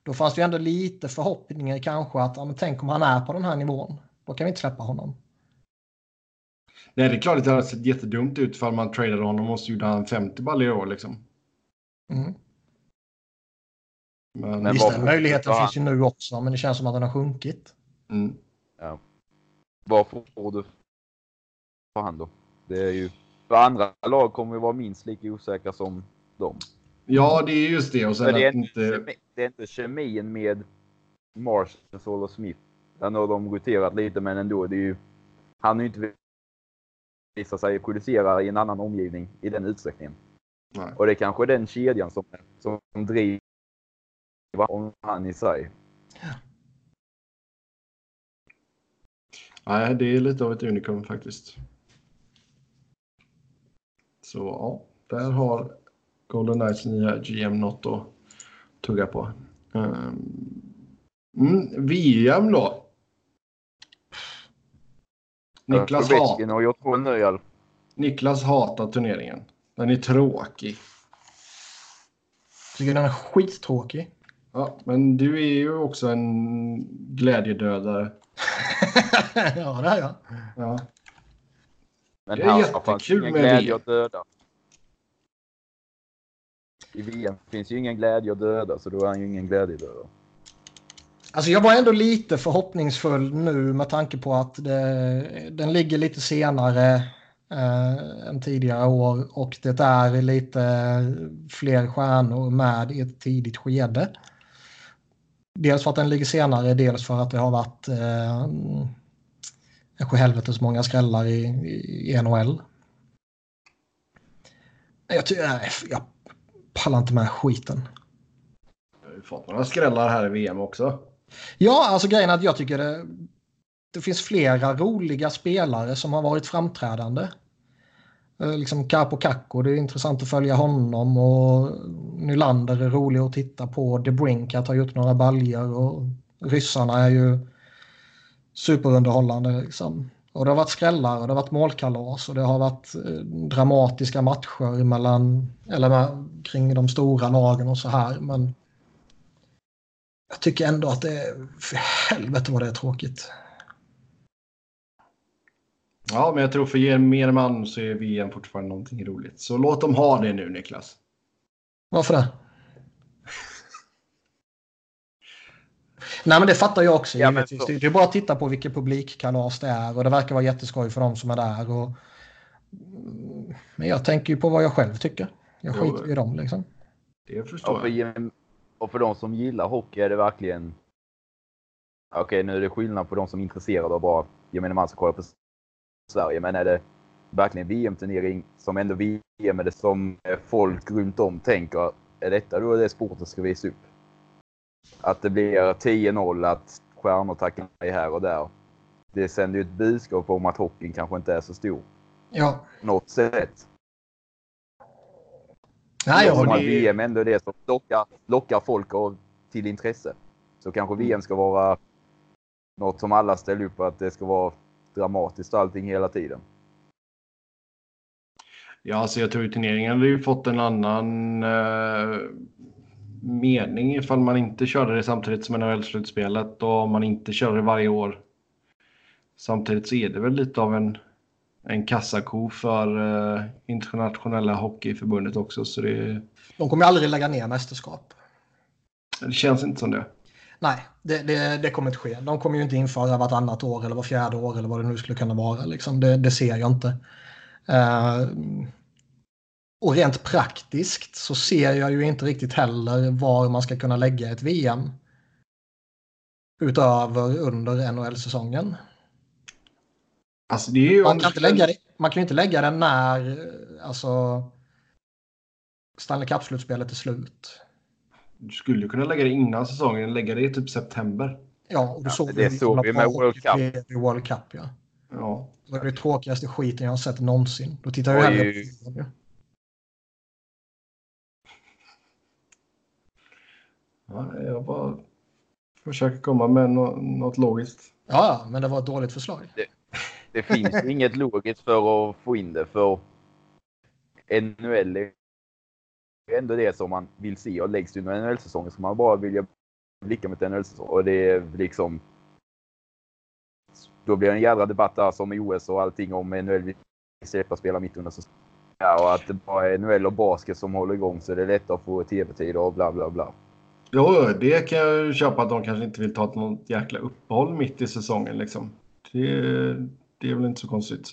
Då fanns det ju ändå lite förhoppningar kanske att ja, men tänk om han är på den här nivån. Då kan vi inte släppa honom. Nej, det är klart att det hade sett jättedumt ut för man tradade honom och så gjorde han 50 baller i år liksom. Mm. Men, Men Visst, varför- den möjligheten Ja. finns ju nu också, men det känns som att den har sjunkit. mm. Vad får du hand då. Det är ju, för andra lag kommer ju vara minst lika osäkra som dem. Ja, det är just det. Och sen det, är inte... inte... Det är inte kemin med Marshall och Smith. Där har de roterat lite, men ändå. Det är ju, han har ju inte visat sig producera i en annan omgivning i den utsträckningen. Nej. Och det är kanske är den kedjan som, som driver om han i sig. Nej, det är lite av ett unikum faktiskt. Så ja, där har Golden Knights nya GM något att tugga på. Um, mm, VM då? Niklas, hat. Niklas hatar turneringen. Den är tråkig. Tycker den är skittråkig. Ja, men du är ju också en glädjedödare. ja, det är jag. Ja. Men Det är här fanns jättekul ingen med glädje VM. att döda. I VM finns ju ingen glädje att döda, så då är han ju ingen glädjedödare. Alltså jag var ändå lite förhoppningsfull nu med tanke på att det, den ligger lite senare eh, än tidigare år och det är lite fler stjärnor med i ett tidigt skede. Dels för att den ligger senare, dels för att det har varit eh, sjuhelvetes många skrällar i, i, i NHL. Jag, nej, jag pallar inte med skiten. Jag har ju fått några skrällar här i VM också. Ja, alltså grejen är att jag tycker det, det finns flera roliga spelare som har varit framträdande. Eh, Liksom Capo Kakko, det är intressant att följa honom och Nylander är rolig att titta på. De Brinkat har gjort några baljer och ryssarna är ju superunderhållande. Liksom. Och det har varit skrällar och det har varit målkalas och det har varit eh, dramatiska matcher mellan, eller med, kring de stora lagen och så här. Men jag tycker ändå att det är, för helvete vad det är tråkigt. Ja, men jag tror för gemene man så är VM fortfarande någonting roligt. Så låt dem ha det nu, Niklas. Varför det? Nej men det fattar jag också Ja, men Det det är bara att titta på vilket publikkalas det är och det verkar vara jätteskoj för de som är där. Och... Men jag tänker ju på vad jag själv tycker. Jag Jo. skiter ju i dem liksom. Det förstår Och för, jag. och för de som gillar hockey är det verkligen... Okej, nu är det skillnad på de som är intresserade av bara gemene man som kollar på Sverige, men är det verkligen VM-turnering som ändå VM är det som folk runt om tänker, är detta då det sporten ska visa upp? Att det blir 10-0, att stjärnor tackar nej här och där. Det sänder ju ett budskap om att hockeyn kanske inte är så stor. Ja. På något sätt. Nej, Ja, jag att VM ändå är det som lockar, lockar folk av, till intresse. Så kanske VM ska vara något som alla ställer upp på att det ska vara dramatiskt allting hela tiden. Ja, alltså jag tror turneringen hade ju fått en annan eh, mening ifall man inte körde det samtidigt som NHL-slutspelet och om man inte kör det varje år. Samtidigt så är det väl lite av en, en kassako för eh, internationella hockeyförbundet också. Så det, De kommer aldrig lägga ner mästerskap. det känns inte som det. Nej, det, det, det kommer inte ske. De kommer ju inte införa vartannat år eller var fjärde år eller vad det nu skulle kunna vara. Liksom. Det, det ser jag inte. Eh, och rent praktiskt så ser jag ju inte riktigt heller var man ska kunna lägga ett VM. Utöver under NHL-säsongen. Alltså det är ju Man kan, inte lägga det, man kan ju inte lägga den när alltså, Stanley Cup-slutspelet är slut. Du skulle ju kunna lägga det innan säsongen, lägga det i typ september. Ja, och du Ja, såg det hur såg vi med World Cup. World Cup. Ja. Ja. Det var det tråkigaste skiten jag har sett någonsin. Då tittar jag hellre på ja jag bara försöker komma med nå- något logiskt. Ja, men det var ett dåligt förslag. Det finns inget logiskt för att få in det för NHL är ändå det som man vill se och läggs under NHL-säsongen så man bara vill blicka mot NHL-säsong och det är liksom då blir det en jädra debatt där som i OS och allting om NHL vill släppa spela mitt under säsongen. Ja, och att det bara är NHL och basket som håller igång så det är lättare att få tv-tid och bla bla bla. Jo, det kan jag köpa att de kanske inte vill ta ett något jäkla uppehåll mitt i säsongen liksom. Det, det är väl inte så konstigt.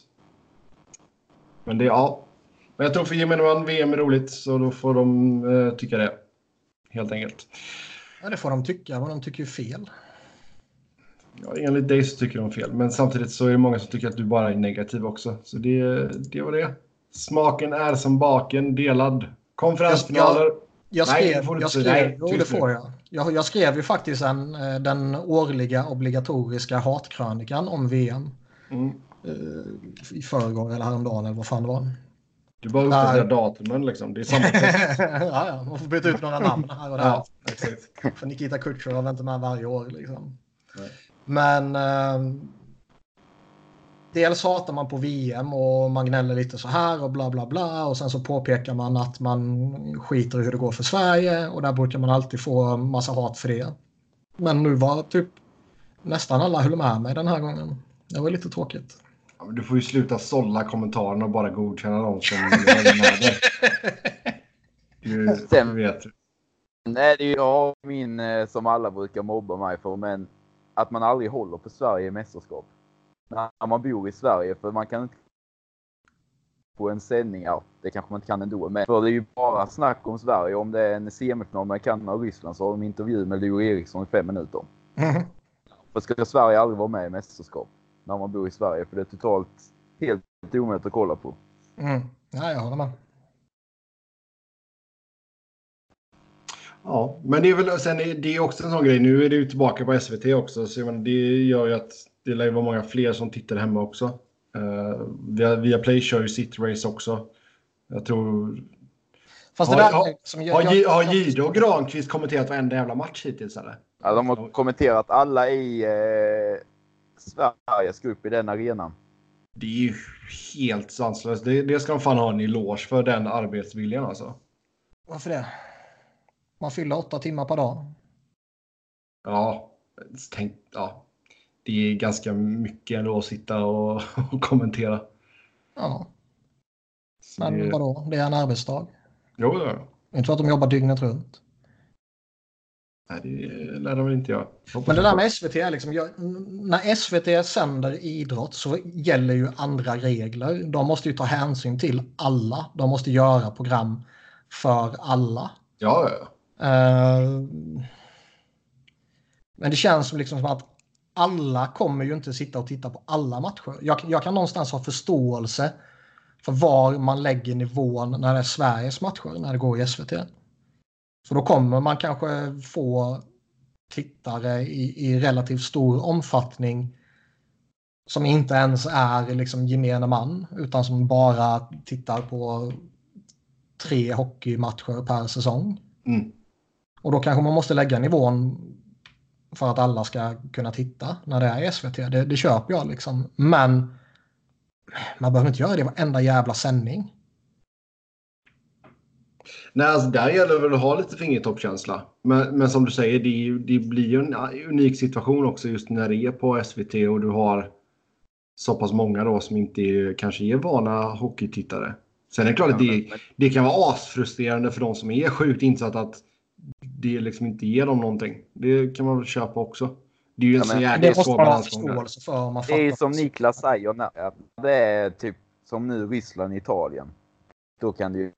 Men det, ja. Men jag tror för gemene man VM är roligt så då får de eh, tycka det. Helt enkelt. Ja, det får de tycka, men de tycker ju fel. Ja, enligt dig så tycker de fel, men samtidigt så är det många som tycker att du bara är negativ också. Så det, det var det. Smaken är som baken, delad. Konferensfinaler. Jag Nej, skrev, får du jag skrev, Nej, jo, det får jag. jag. Jag skrev ju faktiskt en, eh, den årliga obligatoriska hatkrönikan om VM. Mm. eh, I förrgår eller häromdagen eller vad fan det var. Du bara uppdaterar Nej. datumen liksom. Det är samma ja, ja, man får byta ut några namn här och där. ja, exakt. För Nikita Kucherov är inte med varje år. Liksom. Nej. Men eh, dels hatar man på VM och man gnäller lite så här och bla bla bla. Och sen så påpekar man att man skiter i hur det går för Sverige. Och där brukar man alltid få massa hat för det. Men nu var typ nästan alla höll med mig den här gången. Det var lite tråkigt. Ja, men du får ju sluta sålla kommentarerna och bara godkänna dem som håller med dig. Du, du vet. Nej, det är ju jag min eh, som alla brukar mobba mig för, men att man aldrig håller på Sverige i mästerskap. När man bor i Sverige, för man kan inte på en sändning, ja, det kanske man inte kan ändå, men för det är ju bara snack om Sverige. Om det är en semifinal med Kanada och Ryssland så har de intervju med Leo Eriksson i fem minuter. För ska Sverige aldrig vara med i mästerskap när man bor i Sverige, för det är totalt helt omöjligt att kolla på. Mm. Ja, jag håller med. Ja, men det är väl sen är det är också en sån grej. Nu är det ju tillbaka på SVT också, så det gör ju att det lär ju vara många fler som tittar hemma också. Uh, via, via Play kör ju sitt race också. Jag tror... Fast Har- har- som Har, jag- har och Granqvist kommenterat varenda jävla match hittills eller? Ja, de har kommenterat alla i eh, Sveriges grupp i den arenan. Det är ju helt sanslöst. Det, det ska de fan ha en eloge för, den arbetsviljan alltså. Varför det? Man fyller åtta timmar per dag. Ja, tänk, ja. Det är ganska mycket ändå att sitta och, och kommentera. Ja, Så men det, vadå? Det är en arbetsdag. jo, ja. Det är inte så att de jobbar dygnet runt. Nej, det lär de väl inte göra. Men det där med SVT är liksom, jag, när SVT sänder idrott så gäller ju andra regler. De måste ju ta hänsyn till alla. De måste göra program för alla. Ja, ja. Eh, men det känns som, liksom som att alla kommer ju inte sitta och titta på alla matcher. Jag, jag kan någonstans ha förståelse för var man lägger nivån när det är Sveriges matcher, när det går i SVT. För då kommer man kanske få tittare i, i relativt stor omfattning som inte ens är liksom gemene man utan som bara tittar på tre hockeymatcher per säsong. Mm. Och då kanske man måste lägga nivån för att alla ska kunna titta när det är SVT. Det, det köper jag liksom. Men man behöver inte göra det varenda jävla sändning. Nej, alltså där gäller det väl att ha lite fingertoppkänsla. Men, men som du säger, det, ju- det blir ju en unik situation också just när det är på SVT och du har så pass många då som inte är, kanske är vana hockeytittare. Sen är det klart att det, det kan vara asfrustrerande för de som är sjukt insatta att det liksom inte ger dem någonting. Det kan man väl köpa också. Det är ju en Ja, så men jäkla svår balansgång Det är som Niklas säger, när, det är typ som nu Ryssland Italien. Då kan du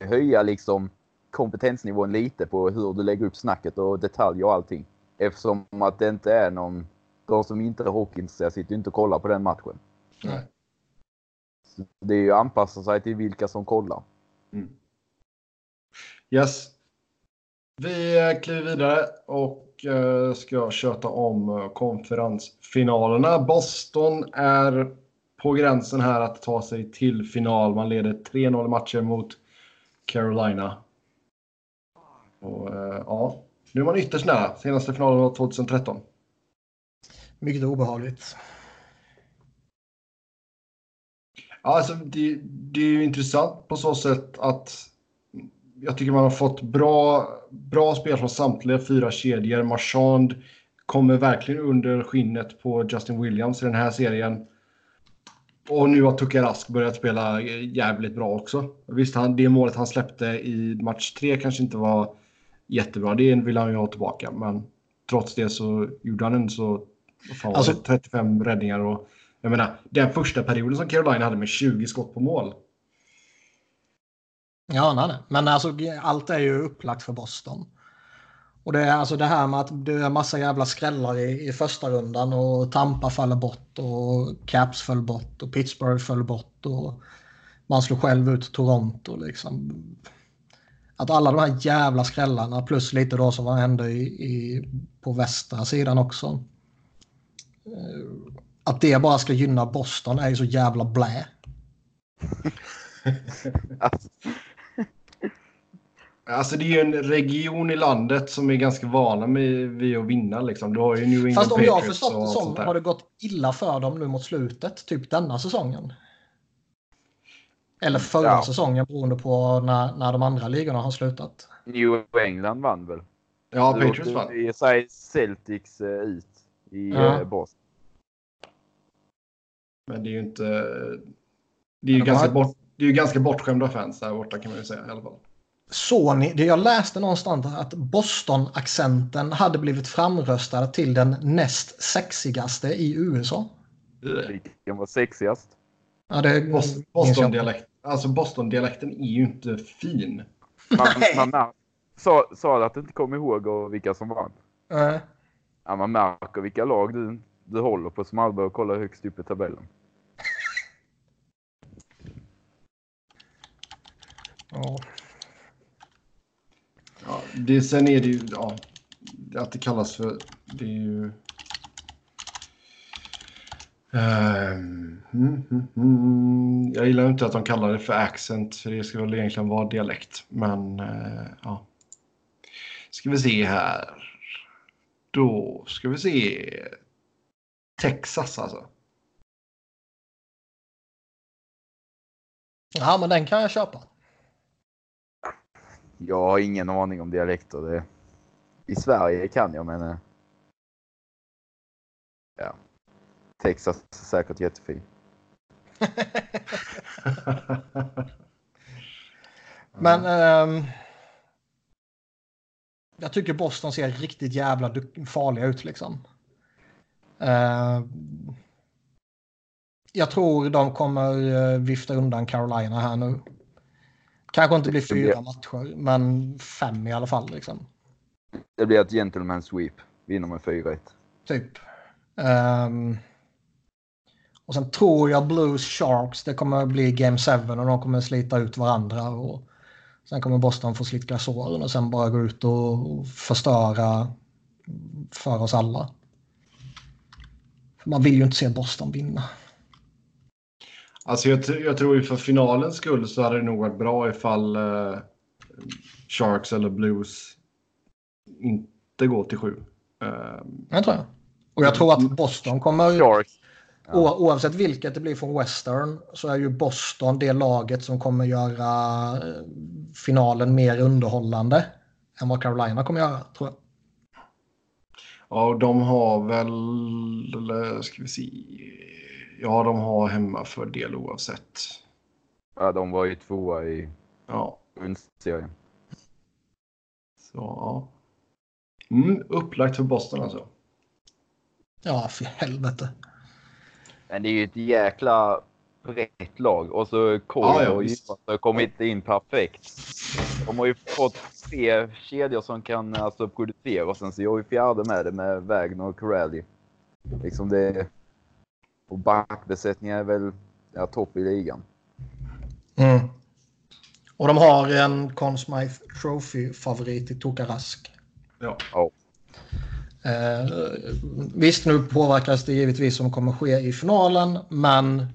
höja liksom kompetensnivån lite på hur du lägger upp snacket och detaljer och allting. Eftersom att det inte är någon, de som inte är hockeyintresserade sitter ju inte och kollar på den matchen. Nej. Så det är ju att anpassa sig till vilka som kollar. Mm. Yes. Vi eh, kliver vidare och eh, ska köta om eh, konferensfinalerna. Boston är på gränsen här att ta sig till final. Man leder 3-0 i matchen mot Carolina. Och, ja, nu är man ytterst nära. Senaste finalen var 2013. Mycket obehagligt. Ja, alltså, det, det är ju intressant på så sätt att jag tycker man har fått bra, bra spel från samtliga fyra kedjor. Marchand kommer verkligen under skinnet på Justin Williams i den här serien. Och nu har Tuka Rask börjat spela jävligt bra också. Visst, han, det målet han släppte i match tre kanske inte var jättebra. Det vill han ju ha tillbaka. Men trots det så gjorde han en så fan Alltså- det, 35 räddningar och Jag menar, den första perioden som Carolina hade med 20 skott på mål. Ja, nej, nej. men alltså allt är ju upplagt för Boston. Och det är alltså det här med att det är massa jävla skrällar i, i första rundan och Tampa faller bort och Caps föll bort och Pittsburgh föll bort och man slog själv ut Toronto liksom. Att alla de här jävla skrällarna plus lite då som hände i, i, på västra sidan också. Eh, att det bara ska gynna Boston är ju så jävla blä. Alltså det är ju en region i landet som är ganska vana med vid att vinna. Liksom. Du har ju New England Fast om jag har Patriots förstått det som har det gått illa för dem nu mot slutet, typ denna säsongen. Eller förra Ja. säsongen beroende på när, när de andra ligorna har slutat. New England vann väl? Ja, Då Patriots åkte vann. i sig Celtics eh, ut i Ja. eh, Boston. Men det är ju inte... Det är ju de ganska, har- bort, det är ju ganska bortskämda fans där borta kan man ju säga i alla fall. Ni, det jag läste någonstans att Boston-accenten hade blivit framröstad till den näst sexigaste i USA. Vilken var sexigast? Ja, det Bos- minns jag. Boston-dialekt. Alltså Boston-dialekten är ju inte fin. Man, Nej. man mär- sa, sa du att du inte kom ihåg och vilka som vann? Eh, Ja, man märker vilka lag du, du håller på som aldrig börjar kolla högst upp i tabellen. ja. Ja, det, sen är det ju... Ja, att det kallas för... Det är ju... Ehm, mm, mm, mm. Jag gillar inte att de kallar det för accent, för det ska väl egentligen vara dialekt. Men uh, ja. Ska vi se här. Då ska vi se. Texas alltså. ja, men den kan jag köpa. Jag har ingen aning om dialekter. Det, I Sverige kan jag men... Eh, ja. Texas är säkert jättefin. Men ehm, jag tycker Boston ser riktigt jävla farliga ut liksom. Uh, jag tror de kommer eh, vifta undan Carolina här nu. Kanske inte blir fyra matcher, men fem i alla fall liksom. Det blir ett gentleman sweep. Vinner med 4-1. Typ. Ehm, och sen tror jag Blues Sharks, det kommer bli Game 7 och de kommer slita ut varandra. Och sen kommer Boston få slicka såren och sen bara gå ut och förstöra för oss alla. För man vill ju inte se Boston vinna. Alltså jag, jag tror ju för finalens skull så hade det nog varit bra ifall eh, Sharks eller Blues inte går till sju. Eh, Det tror jag. Och jag tror att Boston kommer, Sharks. Ja. oavsett vilket det blir från Western, så är ju Boston det laget som kommer göra eh, finalen mer underhållande än vad Carolina kommer göra, tror jag. ja, och de har väl, eller ska vi se, ja de har hemmafördel oavsett. Ja, de var ju tvåa i Ja, grundserien. så ja. Mm, upplagt för Boston alltså. Ja, för helvete. Men det är ju ett jäkla brett lag. Och så Cole Ja, ja, och. Jonas har kommit in perfekt. De har ju fått tre kedjor som kan alltså, producera och sen så gör vi fjärde med det med Wagner och Corelli. Liksom det... Och backbesättningen är väl ja, topp i ligan. Mm. Och de har en Conn Smythe Trophy-favorit i Tokarask. Ja. Ja. Eh, visst, nu påverkas det givetvis som kommer ske i finalen, men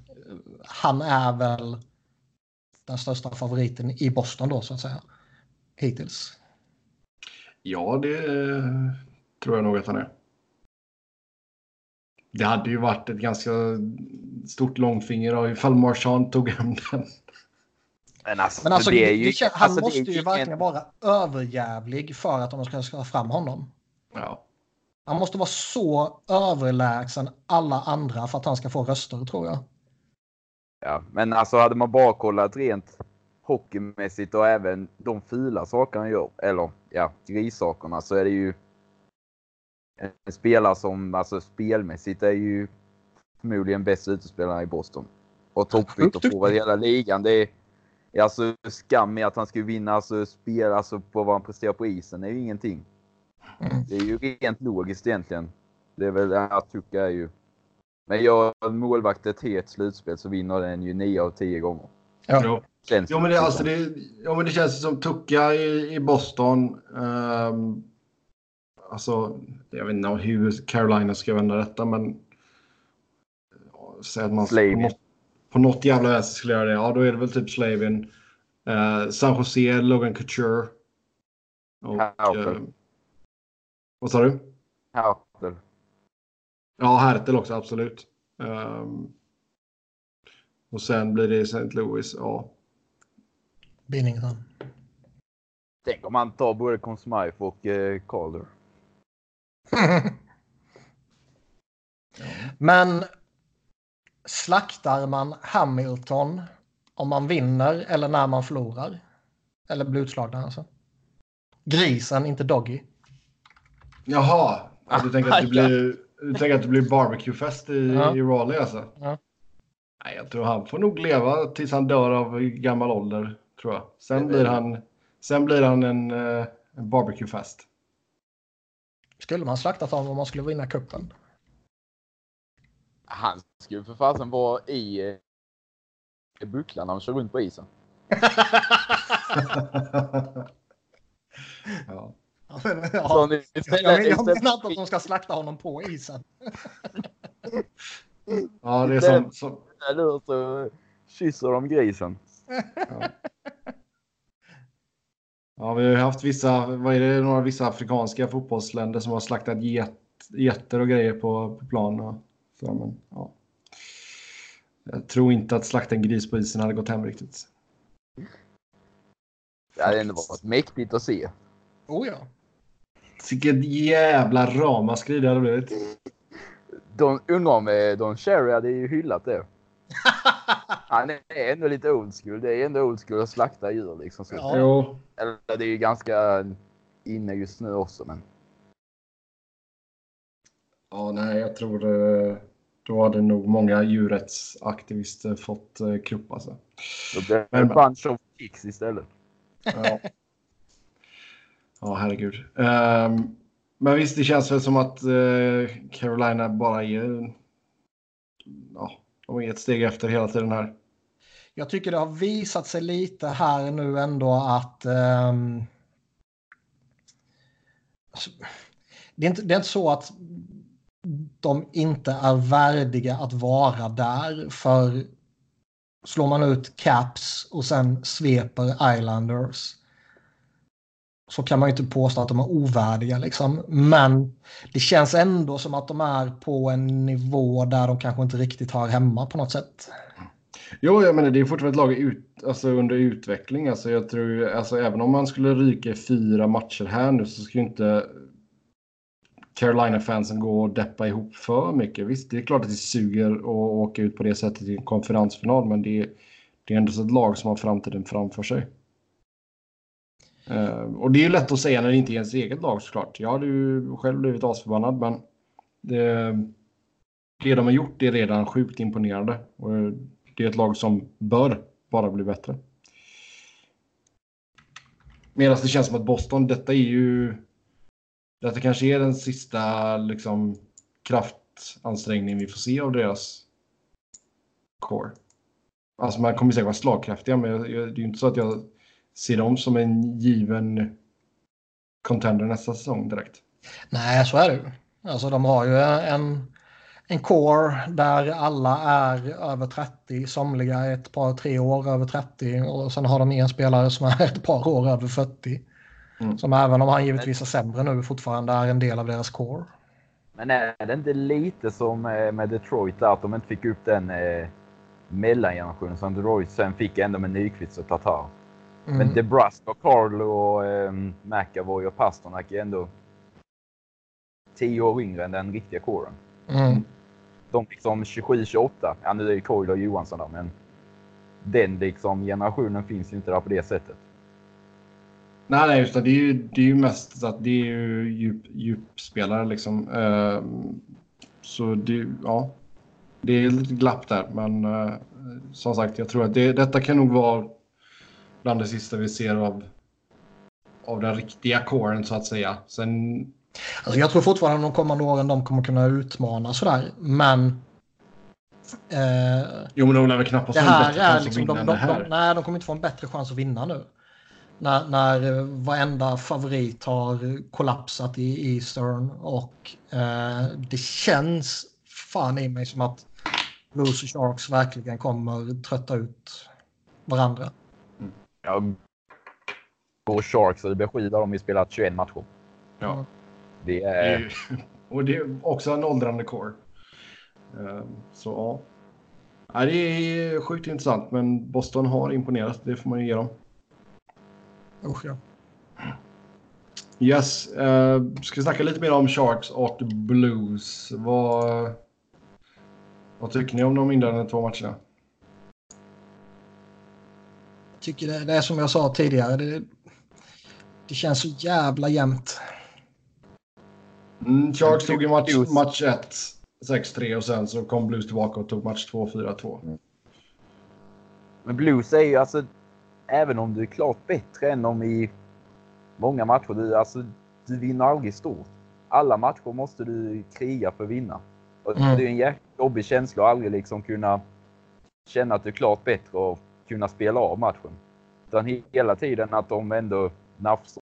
han är väl den största favoriten i Boston då, så att säga. Hittills. Ja, det tror jag nog att han är. Det hade ju varit ett ganska stort långfinger av ifall Marchand tog hem den. Men alltså, Men alltså, det är ju, det, kän- han alltså, måste ju ingen- verkligen vara överjävlig för att de ska ska fram honom. Ja. Han måste vara så överlägsen alla andra för att han ska få röster, tror jag. Ja, men alltså hade man bara kollat rent hockeymässigt och även de fula sakerna han gör, eller ja, grissakerna, så är det ju en spelare som alltså spelmässigt är ju förmodligen bästa utespelaren i Boston. Och toppskytt på hela ligan. Det är, är alltså skam med att han skulle vinna alltså, spel alltså, på vad han presterar på isen. Det är ju ingenting. Mm. Det är ju rent logiskt egentligen. Det är väl att Tucka är ju. Men gör målvakt ett helt slutspel så vinner den ju 9 av 10 gånger. Ja. Känns Jo, men det, alltså, det, ja, men det känns som Tucka i, i Boston. ehm, alltså, jag vet inte hur Carolina ska vända detta, men... ja, Säg att man på något, på något jävla vänster skulle göra det. Ja, då är det väl typ Slavin. Uh, San Jose, Logan Couture. Och, Hertel. eh, vad sa du? Hertel. Ja, Hertel också, absolut. Ehm, och sen blir det St. Louis. Ja. Binnington. Tänk om han tar både Conn Smythe och eh, Calder. Men slaktar man Hamilton om man vinner eller när man förlorar? Eller blir utslagna alltså? Grisen, inte Doggy. Jaha, ja, du tänker att det blir, du tänker att det blir barbecuefest i, Ja. i Raleigh alltså? Ja. Nej, jag tror han får nog leva tills han dör av gammal ålder, tror jag. Sen blir han, sen blir han en, eh, en barbecuefest. Skulle man slaktat honom om man skulle vinna kuppen? Han skulle för fasen vara i eh, bucklan när han kör runt på isen. ja. Ja, men, Så ja. istället, jag menar inte att de ska slakta honom på isen. ja, det är som, som, så kysser de grisen. ja, vi har ju haft vissa, vad är det, några vissa afrikanska fotbollsländer som har slaktat get, getter och grejer på, på plan. Och, så, men, ja. Jag tror inte att slakta en gris på isen hade gått hem riktigt. Det hade ändå varit mäktigt att se. Oh ja. Vilket jävla ramaskri det hade blivit. De, undrar om eh, Don Cherry hade ju hyllat det. Han är ändå lite old school. Det är ändå old school att slakta djur liksom. Så. Ja. Eller det är ju ganska inne just nu också men. Ja, nej, jag tror eh, då hade nog många djurrättsaktivister fått eh, krupp alltså. Då blir det Men- en bunch of kicks istället. Ja, ja herregud. Ehm, men visst, det känns väl som att eh, Carolina bara är... Ja, de är ett steg efter hela tiden här. Jag tycker det har visat sig lite här nu ändå att Um, alltså, det, är inte, det är inte så att de inte är värdiga att vara där för slår man ut Caps och sen sveper Islanders så kan man ju inte påstå att de är ovärdiga liksom. Men det känns ändå som att de är på en nivå där de kanske inte riktigt hör hemma på något sätt. Jo, jag menar det är fortfarande ett lag ut, alltså, under utveckling. Alltså, jag tror, alltså, även om man skulle ryka i fyra matcher här nu så skulle inte Carolina-fansen gå och deppa ihop för mycket. Visst, det är klart att det suger att åka ut på det sättet i en konferensfinal, men det, är- det är ändå så ett lag som har framtiden framför sig. Eh, och det är ju lätt att säga när det inte är ens eget lag såklart. Jag hade ju själv blivit asförbannad, men det, det de har gjort är redan sjukt imponerande. Och eh, det är ett lag som bör bara bli bättre. Medan det känns som att Boston, detta är ju... Detta kanske är den sista liksom, kraftansträngningen vi får se av deras core. Alltså man kommer säkert vara slagkraftiga, men det är ju inte så att jag ser dem som en given contender nästa säsong direkt. Nej, så är det ju. Alltså de har ju en, en core där alla är över 30, somliga är ett par, tre år över 30 och sen har de en spelare som är ett par år över 40. Mm. Som även om han givetvis är sämre nu fortfarande är en del av deras core. Men är det inte lite som eh, med Detroit där att de inte fick upp den eh, mellangenerationen som Detroit sen fick ändå med Nyqvist och Tatar. Mm. Men DeBrusque och Carlo och eh, McAvoy och Pasternak är ändå 10 år yngre än den riktiga kåren. Mm. De liksom 27-28. Ja, nu är ju Coyle och Johansson där, men den liksom generationen finns ju inte där på det sättet. Nej, nej, just det. Det är ju, det är ju mest så att det är ju djup, djupspelare liksom. Ehm, så det, ja. det är lite glapp där, men uh, som sagt, jag tror att det, detta kan nog vara bland det sista vi ser av, av den riktiga kåren så att säga. Sen... Alltså jag tror fortfarande de kommande åren de kommer kunna utmana sådär, men... Eh, jo, men de lär väl knappast få en bättre chans liksom, att vinna de, de, de, Nej, de kommer inte få en bättre chans att vinna nu. När, när varenda favorit har kollapsat i Eastern och eh, det känns fan i mig som att Blues och Sharks verkligen kommer trötta ut varandra. Mm. Ja, och Sharks och beskida de har ju spelat 21 matcher. Ja. Det är... och det är också en åldrande core. Ehm, så ja. Det är sjukt intressant, men Boston har imponerat. Det får man ju ge dem. Usch ja. Yes. Uh, ska vi snacka lite mer om Sharks och Blues. Vad, vad tycker ni om de inledande två matcherna? Tycker det, det är som jag sa tidigare. Det, det känns så jävla jämnt. Mm, Sharks tog i match, match 1 6-3 och sen så kom Blues tillbaka och tog match 2 4-2. Men Blues är ju alltså, även om du är klart bättre än dem i många matcher, du, alltså, du vinner aldrig stort. Alla matcher måste du kriga för att vinna. Och mm. Det är en jäkla jobbig känsla att aldrig liksom kunna känna att du är klart bättre och kunna spela av matchen. Utan hela tiden att de ändå nafsar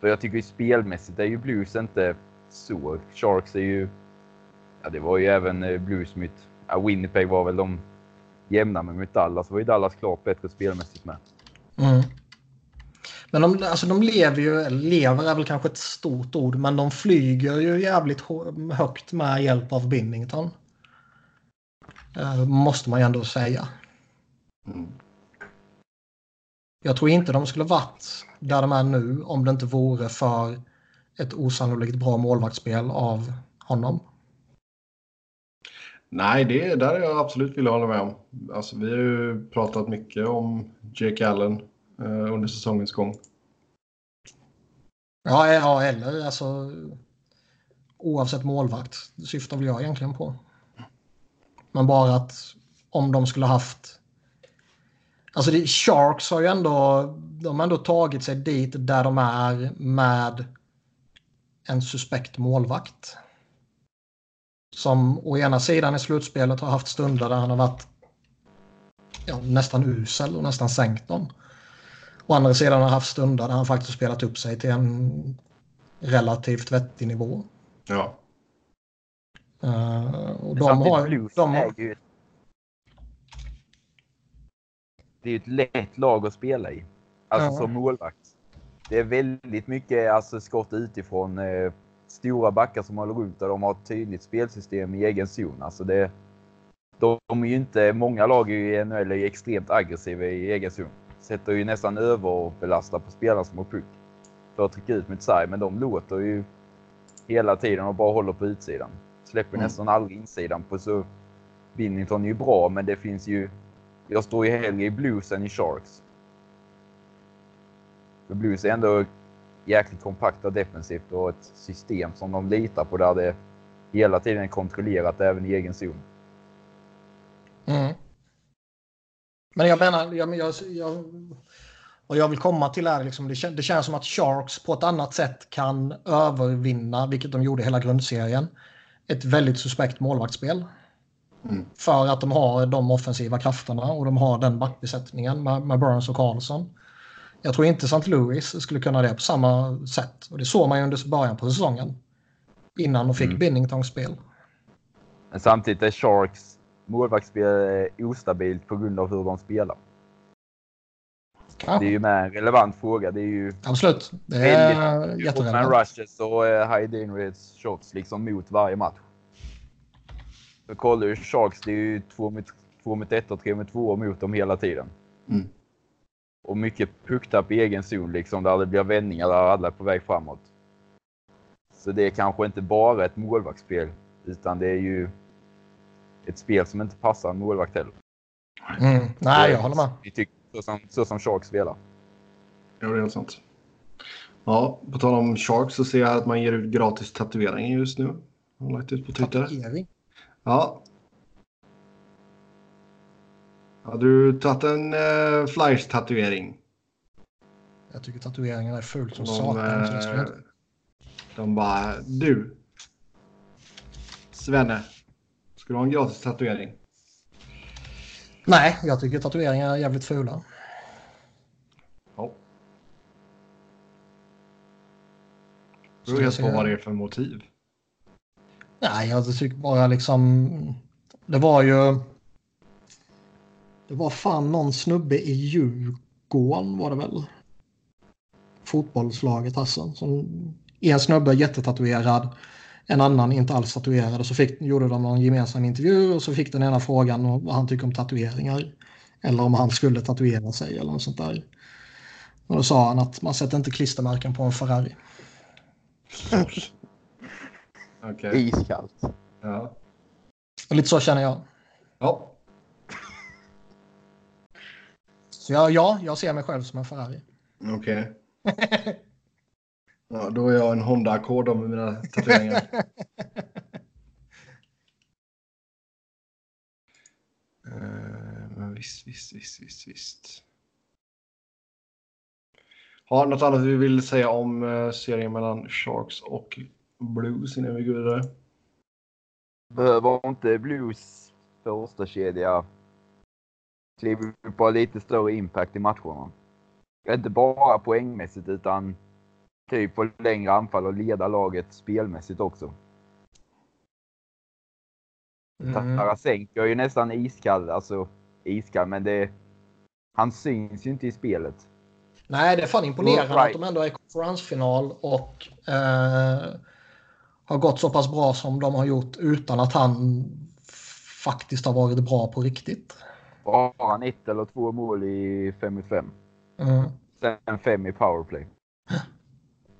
För jag tycker ju spelmässigt är ju Blues inte så. Sharks är ju... Ja, det var ju även eh, Blues mot... Ja, Winnipeg var väl de jämna med mot Dallas. var ju Dallas klart bättre spelmässigt med. Mm. Men de, alltså de lever ju, lever är väl kanske ett stort ord, men de flyger ju jävligt högt med hjälp av Binnington. Uh, måste man ju ändå säga. Mm. Jag tror inte de skulle varit där de är nu om det inte vore för ett osannolikt bra målvaktsspel av honom. Nej, det där är jag absolut vill hålla med om. Alltså, vi har ju pratat mycket om Jake Allen eh, under säsongens gång. Ja, ja, eller alltså oavsett målvakt syftar väl jag egentligen på. Men bara att om de skulle haft Alltså det, Sharks har ju ändå, de har ändå tagit sig dit där de är med en suspekt målvakt. Som å ena sidan i slutspelet har haft stunder där han har varit ja, nästan usel och nästan sänkt dem. Å andra sidan har haft stunder där han faktiskt spelat upp sig till en relativt vettig nivå. Ja. Uh, och de har, de har, det är ett lätt lag att spela i. Alltså ja. som målvakt. Det är väldigt mycket alltså, skott utifrån. Eh, stora backar som håller ut och de har ett tydligt spelsystem i egen zon. Alltså det, de är ju inte, många lag i NHL är extremt aggressiva i egen zon. Sätter ju nästan överbelastar på spelarna som har puck. För att trycka ut mot sarg, men de låter ju hela tiden och bara håller på utsidan. Släpper mm. nästan aldrig insidan på så Binnington är ju bra, men det finns ju jag står ju hellre i Blues än i Sharks. För Blues är ändå jäkligt kompakta defensivt och ett system som de litar på där det hela tiden är kontrollerat även i egen zon. Mm. Men jag menar, jag, jag, jag, och jag vill komma till är liksom, det, det känns som att Sharks på ett annat sätt kan övervinna, vilket de gjorde hela grundserien, ett väldigt suspekt målvaktsspel. Mm. För att de har de offensiva krafterna och de har den backbesättningen med, med Burns och Karlsson. Jag tror inte St. Louis skulle kunna det på samma sätt. Och det såg man ju under början på säsongen. Innan de fick mm. Binningtons spel. Men samtidigt är Sharks målvaktsspel ostabilt på grund av hur de spelar. Ja. Det är ju med en relevant fråga. Det är ju Absolut. Det är jätterelevant. Med rushes och high danger shots liksom mot varje match. För kollar du Sharks, det är ju två mot, två mot ett och tre mot två mot dem hela tiden. Mm. Och mycket pucktapp i egen zon liksom, där det blir vändningar där alla är på väg framåt. Så det är kanske inte bara ett målvaktsspel, utan det är ju ett spel som inte passar en målvakt heller. Mm. Nej, jag håller med. Vi tycker så som, så som Sharks spelar. Ja, det är helt sant. Ja, på tal om Sharks så ser jag att man ger ut gratis tatueringar just nu. Har lagt ut på Twitter. Tatuering. Ja. Har du tagit en uh, Flyers-tatuering? Jag tycker tatueringar är fult som De, satan. eh, de bara, du. Svenne. Ska du ha en gratis tatuering? Nej, jag tycker tatueringar är jävligt fula. Ja. Det beror helt på vad det är för motiv. Nej, jag tycker bara liksom... Det var ju... Det var fan någon snubbe i Djurgården var det väl? Fotbollslaget alltså. Som, en snubbe jättetatuerad. En annan inte alls tatuerad. Och så fick, gjorde de någon gemensam intervju och så fick den ena frågan om vad han tycker om tatueringar. Eller om han skulle tatuera sig eller något sånt där. Och då sa han att man sätter inte klistermärken på en Ferrari. Okej. Iskallt. Ja. Och lite så känner jag. ja. Så jag, ja, jag ser mig själv som en Ferrari. Okej. Ja, då är jag en Honda Accord med mina tatueringar. Eh, Men visst, visst, visst, visst, visst. Har något annat vi vill säga om eh, serien mellan Sharks och Blues innan vi går vidare? Behöver inte Blues första kedja kliva ha lite större impact i matcherna? Inte bara poängmässigt utan typ på längre anfall och leda laget spelmässigt också. Mm. Tarasenko är ju nästan iskall, alltså iskall, men det... Han syns ju inte i spelet. Nej, det är fan imponerande Right. att de ändå är i konferensfinal och eh, har gått så pass bra som de har gjort utan att han faktiskt har varit bra på riktigt. Bara han ett eller två mål i 5 mot 5. Mm. Sen fem i powerplay.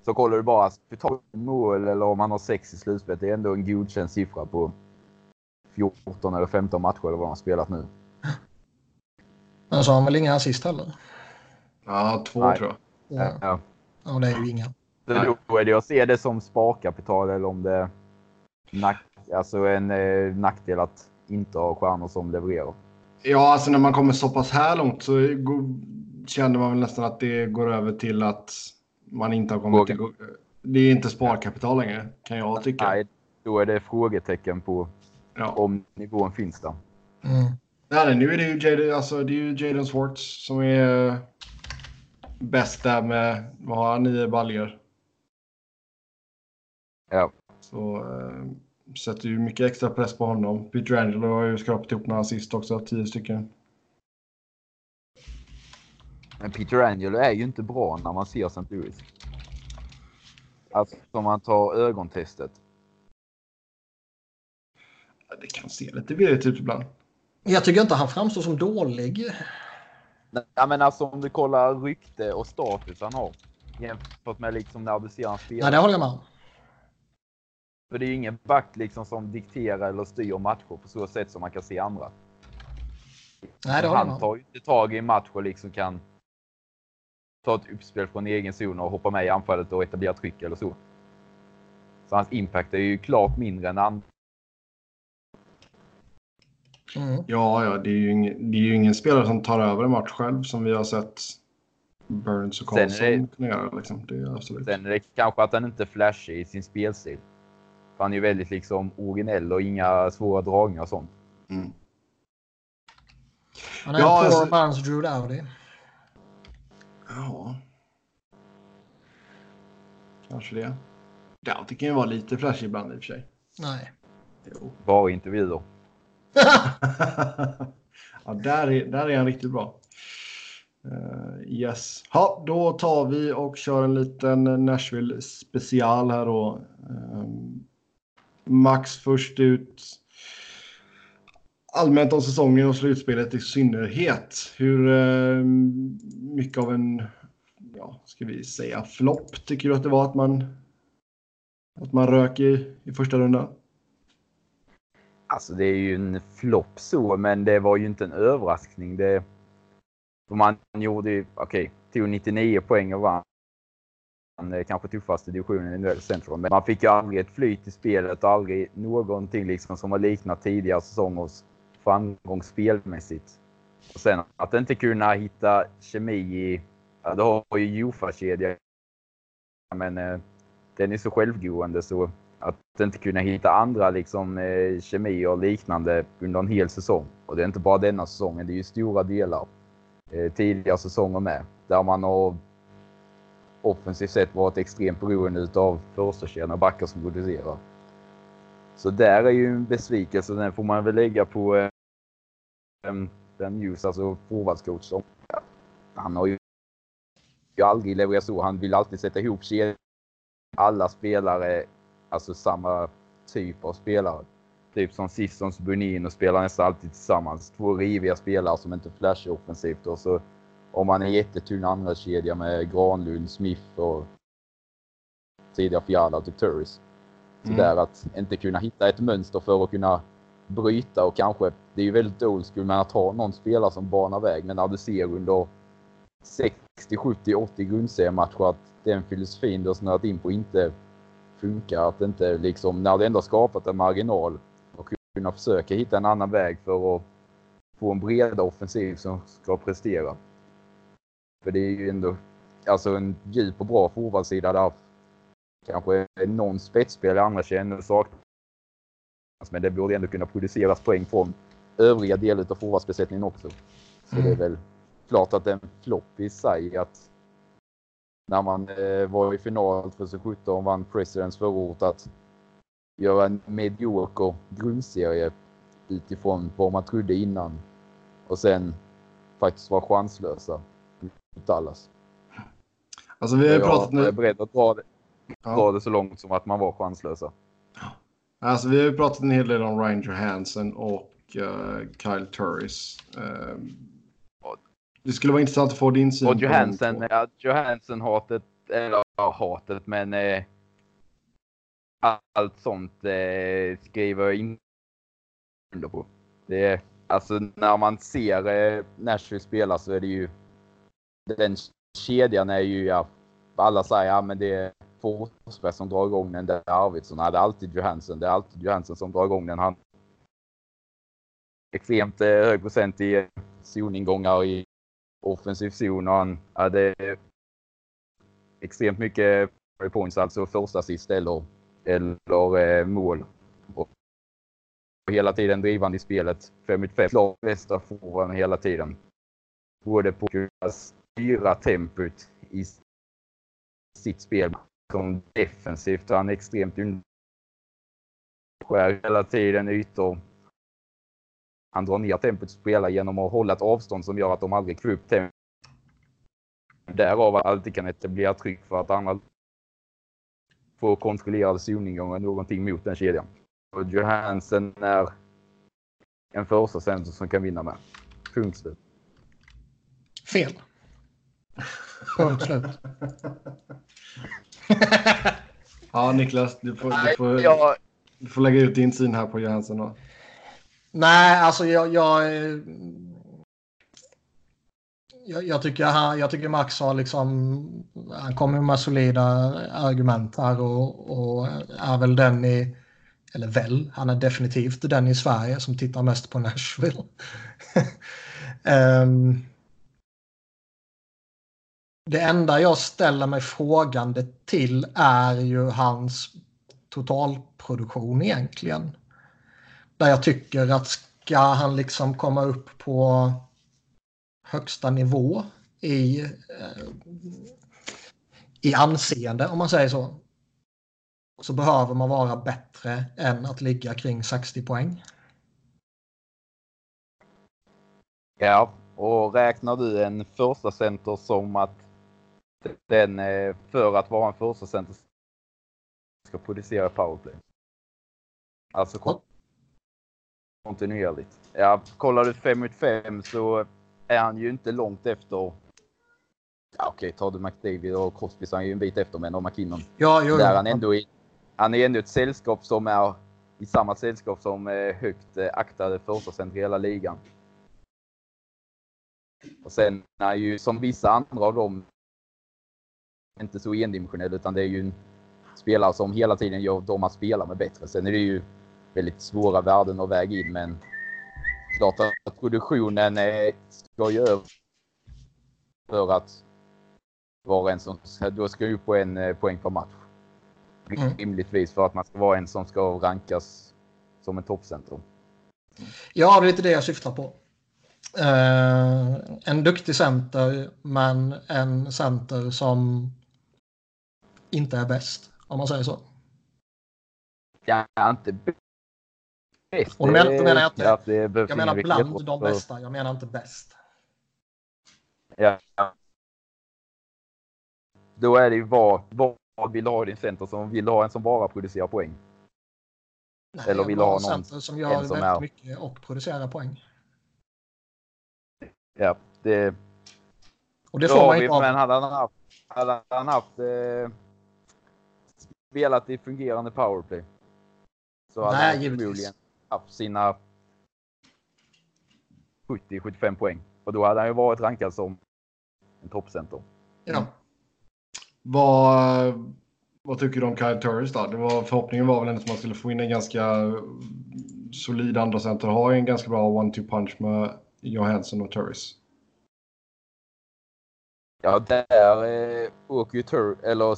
Så kollar du bara, tar ett mål eller om han har sex i slutspelet, det är ändå en godkänd siffra på 14 eller 15 matcher eller vad de har spelat nu. Men så har han väl inga assist heller. Ja, två Nej. tror jag. Ja. Ja. Och det är ju inga. Så då är det att se det som sparkapital eller om det är nack, alltså en eh, nackdel att inte ha stjärnor som levererar. Ja, alltså när man kommer så pass här långt så går, känner man väl nästan att det går över till att man inte har kommit till... Det är inte sparkapital längre, kan jag tycka. Nej, då är det frågetecken på Ja. om nivån finns där. Mm. Nej, nu är det ju Jaden, alltså, det är ju Jaden Swartz som är eh, bäst där med, vad har han, nio baljor. Ja. Så eh, sätter ju mycket extra press på honom. Peter Angelo har ju skrapat ihop några assist också, tio stycken. Men Peter Angelo är ju inte bra när man ser St. Louis. Alltså om man tar ögontestet. Ja, Det kan se lite virrigt ut ibland. Jag tycker inte han framstår som dålig. Nej men alltså om du kollar rykte och status han har. Jämfört med liksom när du ser han spela. Nej, det håller jag med om. För det är ju ingen back liksom som dikterar eller styr matcher på så sätt som man kan se andra. Nej, det håller jag med han om. tar ju inte tag i en match och liksom kan ta ett uppspel från egen zon och hoppa med i anfallet och etablera tryck eller så. Så hans impact är ju klart mindre än andra. Mm. Ja, ja, det är, ju ingen, det är ju ingen spelare som tar över en match själv som vi har sett Burns och Karlsson kunna göra. Liksom. Det är absolut. Sen är det kanske att han inte är flashig i sin spelstil. För han är ju väldigt liksom originell och inga svåra dragningar och sånt. Mm. Han är Ja, en poor alltså- man's Drew Dowdy. Ja. Kanske det. Ja, det kan ju vara lite flashig ibland i och för sig. Nej. Jo. Bara intervjuer. ja, där är, där är han riktigt bra. Eh, yes. Ja, då tar vi och kör en liten Nashville special här då. Ehm, Max först ut. Allmänt om säsongen och slutspelet i synnerhet. Hur eh, mycket av en, ja, ska vi säga flopp tycker du att det var att man att man rök i, i första rundan? Alltså det är ju en flopp så, men det var ju inte en överraskning. Det, för man gjorde ju, okej, tog 99 poäng och vann. Eh, kanske tuffaste divisionen i NHL Central. Men man fick ju aldrig ett flyt i spelet och aldrig någonting liksom som har liknat tidigare säsongers framgång spelmässigt. Och sen att inte kunna hitta kemi i, ja, det har ju Jofa-kedjan. Men eh, den är så självgående så att inte kunna hitta andra liksom eh, kemi och liknande under en hel säsong. Och det är inte bara denna säsongen, det är ju stora delar eh, tidigare säsonger med. Där man har offensivt sett varit extremt beroende av förstakedjan och backar som producerar. Så där är ju en besvikelse. Den får man väl lägga på eh, Ben Hughes, alltså forwardscoach. Som, ja, han har ju aldrig levererat så. Han vill alltid sätta ihop kedjan. Alla spelare, alltså samma typ av spelare. Typ som Sissons Bunin och spelar nästan alltid tillsammans. Två riviga spelare som inte flashar offensivt. Och så om man är jättetunn andra kedja med Granlund, Smith och tidigare Fiala och typ Turris. Så mm. där att inte kunna hitta ett mönster för att kunna bryta och kanske, det är ju väldigt old school, men att ha någon spelare som banar väg. Men när du ser under 60, 70, 80 grundseriematcher att den filosofin du har snöat in på inte funkar. Att inte liksom, när du ändå skapat en marginal och kunna försöka hitta en annan väg för att få en bredare offensiv som ska prestera. För det är ju ändå alltså en djup och bra forwardsida där kanske någon spetsspelare, i andra känner saknar men det borde ändå kunna produceras poäng från övriga delar av forwardsbesättningen också. Så mm. det är väl klart att en flopp i sig att när man eh, var i final 2017 och vann Presidents förort att göra en medioker grundserie utifrån vad man trodde innan och sen faktiskt vara chanslösa Dallas. Alltså vi har ju pratat nu. Jag är beredd att dra det, dra det så långt som att man var chanslösa. Alltså vi har ju pratat en hel del om Ryan Johansson och uh, Kyle Turris. Uh, det skulle vara intressant att få din syn och Johansson, ja, Johansson hatet, eller ja, hatet, men eh, allt sånt eh, skriver jag in under på. Det är, alltså när man ser eh, Nashville spela så är det ju den kedjan är ju, ja, alla säger ja men det är Forsberg som drar igång den, det är Arvidsson. Det är alltid Johansson. Det är alltid Johansen som drar igång den. Han extremt eh, hög procent i zoningångar i offensiv zon och han, hade extremt mycket points, alltså första assist eller, eller eh, mål. Och hela tiden drivande i spelet. 5 mot 5. Klart bästa forwarden hela tiden. Både på att styra tempot i sitt spel. Som defensivt är han extremt skär hela tiden ytor. Han drar ner tempot spelar genom att hålla ett avstånd som gör att de aldrig får upp tempot. Därav att alltid kan etablera tryck för att andra får kontrollerade zoningångar någonting mot den kedjan. Och Johansen är en första center som kan vinna med. Punkt slut. Fel. Punkt slut. ja, Niklas, du får, du, får, jag... du får lägga ut din syn här på Johansson. Då. Nej, alltså jag... jag, jag, jag tycker, han, jag tycker Max har liksom... Han kommer med solida argument här och, och är väl den i... Eller väl, han är definitivt den i Sverige som tittar mest på Nashville. um, det enda jag ställer mig frågande till är ju hans totalproduktion egentligen. Där jag tycker att ska han liksom komma upp på högsta nivå i, eh, i anseende om man säger så. Så behöver man vara bättre än att ligga kring 60 poäng. Ja, och räknar du en första center som att den eh, för att vara en första center ska producera powerplay. Alltså kontinuerligt. Ja, kollar du 5 mot 5 så är han ju inte långt efter. Ja, okej, tar du McDavid och Crosby så är han ju en bit efter men och McKinnon. Ja, jo, Där han ändå i, han är ändå ett sällskap som är i samma sällskap som eh, högt eh, aktade första center i hela ligan. Och sen är ju som vissa andra av dem inte så endimensionell utan det är ju en spelare som hela tiden gör de man spelar med bättre. Sen är det ju väldigt svåra värden att väga in men klart att produktionen ska ju över för att vara en som, då ska ju på en eh, poäng per match. Mm. Rimligtvis för att man ska vara en som ska rankas som en toppcentrum. Ja, det är lite det jag syftar på. Uh, en duktig center, men en center som inte är bäst, om man säger så. Ja, inte bäst. Och då menar, jag inte, att jag menar bland de bästa, jag menar inte bäst. Ja. Då är det ju vad, vad vill du ha i din center som vill ha en som bara producerar poäng? Nej, Eller vill du ha någon som gör som väldigt är... mycket och producerar poäng? Ja, det... Och det får man inte Men hade han haft, hade han haft eh, spelat i fungerande powerplay så Nej, han förmodligen haft sina 70-75 poäng. Och då hade han ju varit rankad som en toppcenter. Ja. Vad, vad tycker du om Kyle Turris då? Det var, förhoppningen var väl ändå att man skulle få in en ganska solid andra center och ha en ganska bra one-two punch med Johansson och Turris. Ja, där eh, åker ju Tur eller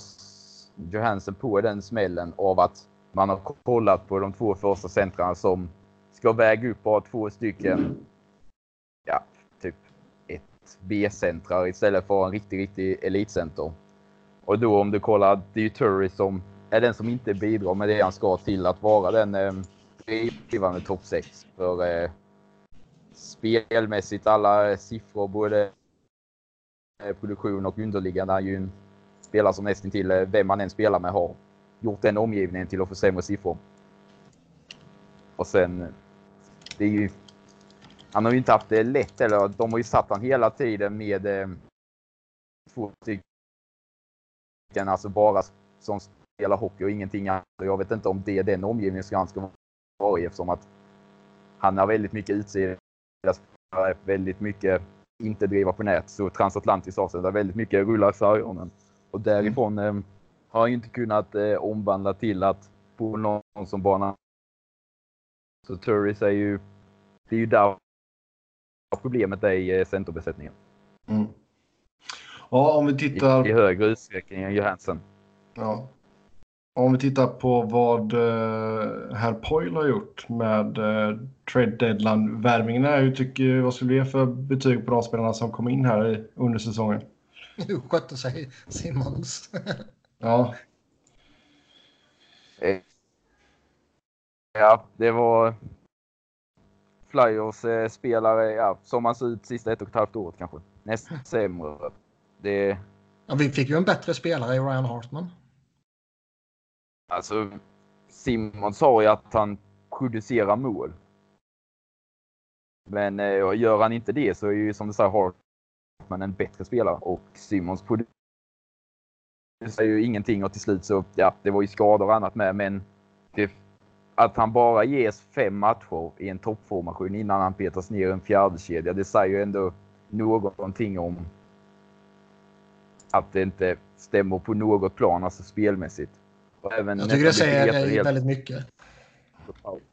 Johansson på den smällen av att man har kollat på de två första centrarna som ska väga upp bara två stycken ja, typ ett B-centrar istället för en riktig, riktig elitcenter. Och då om du kollar, det är ju Turry som är den som inte bidrar med det han ska till att vara den eh, drivande topp 6. För eh, spelmässigt alla eh, siffror, både eh, produktion och underliggande, är ju en spelare som nästintill eh, vem man än spelar med har gjort den omgivningen till att få sämre siffror. Och sen, det är ju, han har ju inte haft det lätt eller de har ju satt han hela tiden med eh, två stycken, alltså bara som spelar hockey och ingenting annat. Jag vet inte om det är den omgivningen som han ska vara i eftersom att han har väldigt mycket utsida, väldigt mycket inte driva på nät, så transatlantiskt avseende, väldigt mycket rullar sargonen. Och därifrån mm. eh, har han inte kunnat eh, omvandla till att få någon som bana. Så Turris är ju, det är ju där problemet är i eh, centerbesättningen. Mm. Ja, om vi tittar... I, I högre utsträckning än Johansson. Ja. Om vi tittar på vad uh, herr Poyle har gjort med uh, trade. Hur tycker vad skulle du ge för betyg på de spelarna som kom in här under säsongen? Hur skötte sig Simmons? ja. Eh, ja, det var Flyers eh, spelare ja, som man ser ut sista ett och ett halvt året kanske. Nästan sämre. Det... Ja, vi fick ju en bättre spelare i Ryan Hartman. Alltså, Simon sa ju att han producerar mål. Men eh, gör han inte det så är ju som du säger Hartman en bättre spelare och Simons producerar ju ingenting och till slut så, ja, det var ju skador och annat med men det, att han bara ges fem matcher i en toppformation innan han petas ner en fjärde kedja, det säger ju ändå någonting om att det inte stämmer på något plan, alltså spelmässigt. Även jag tycker det säger helt... väldigt mycket.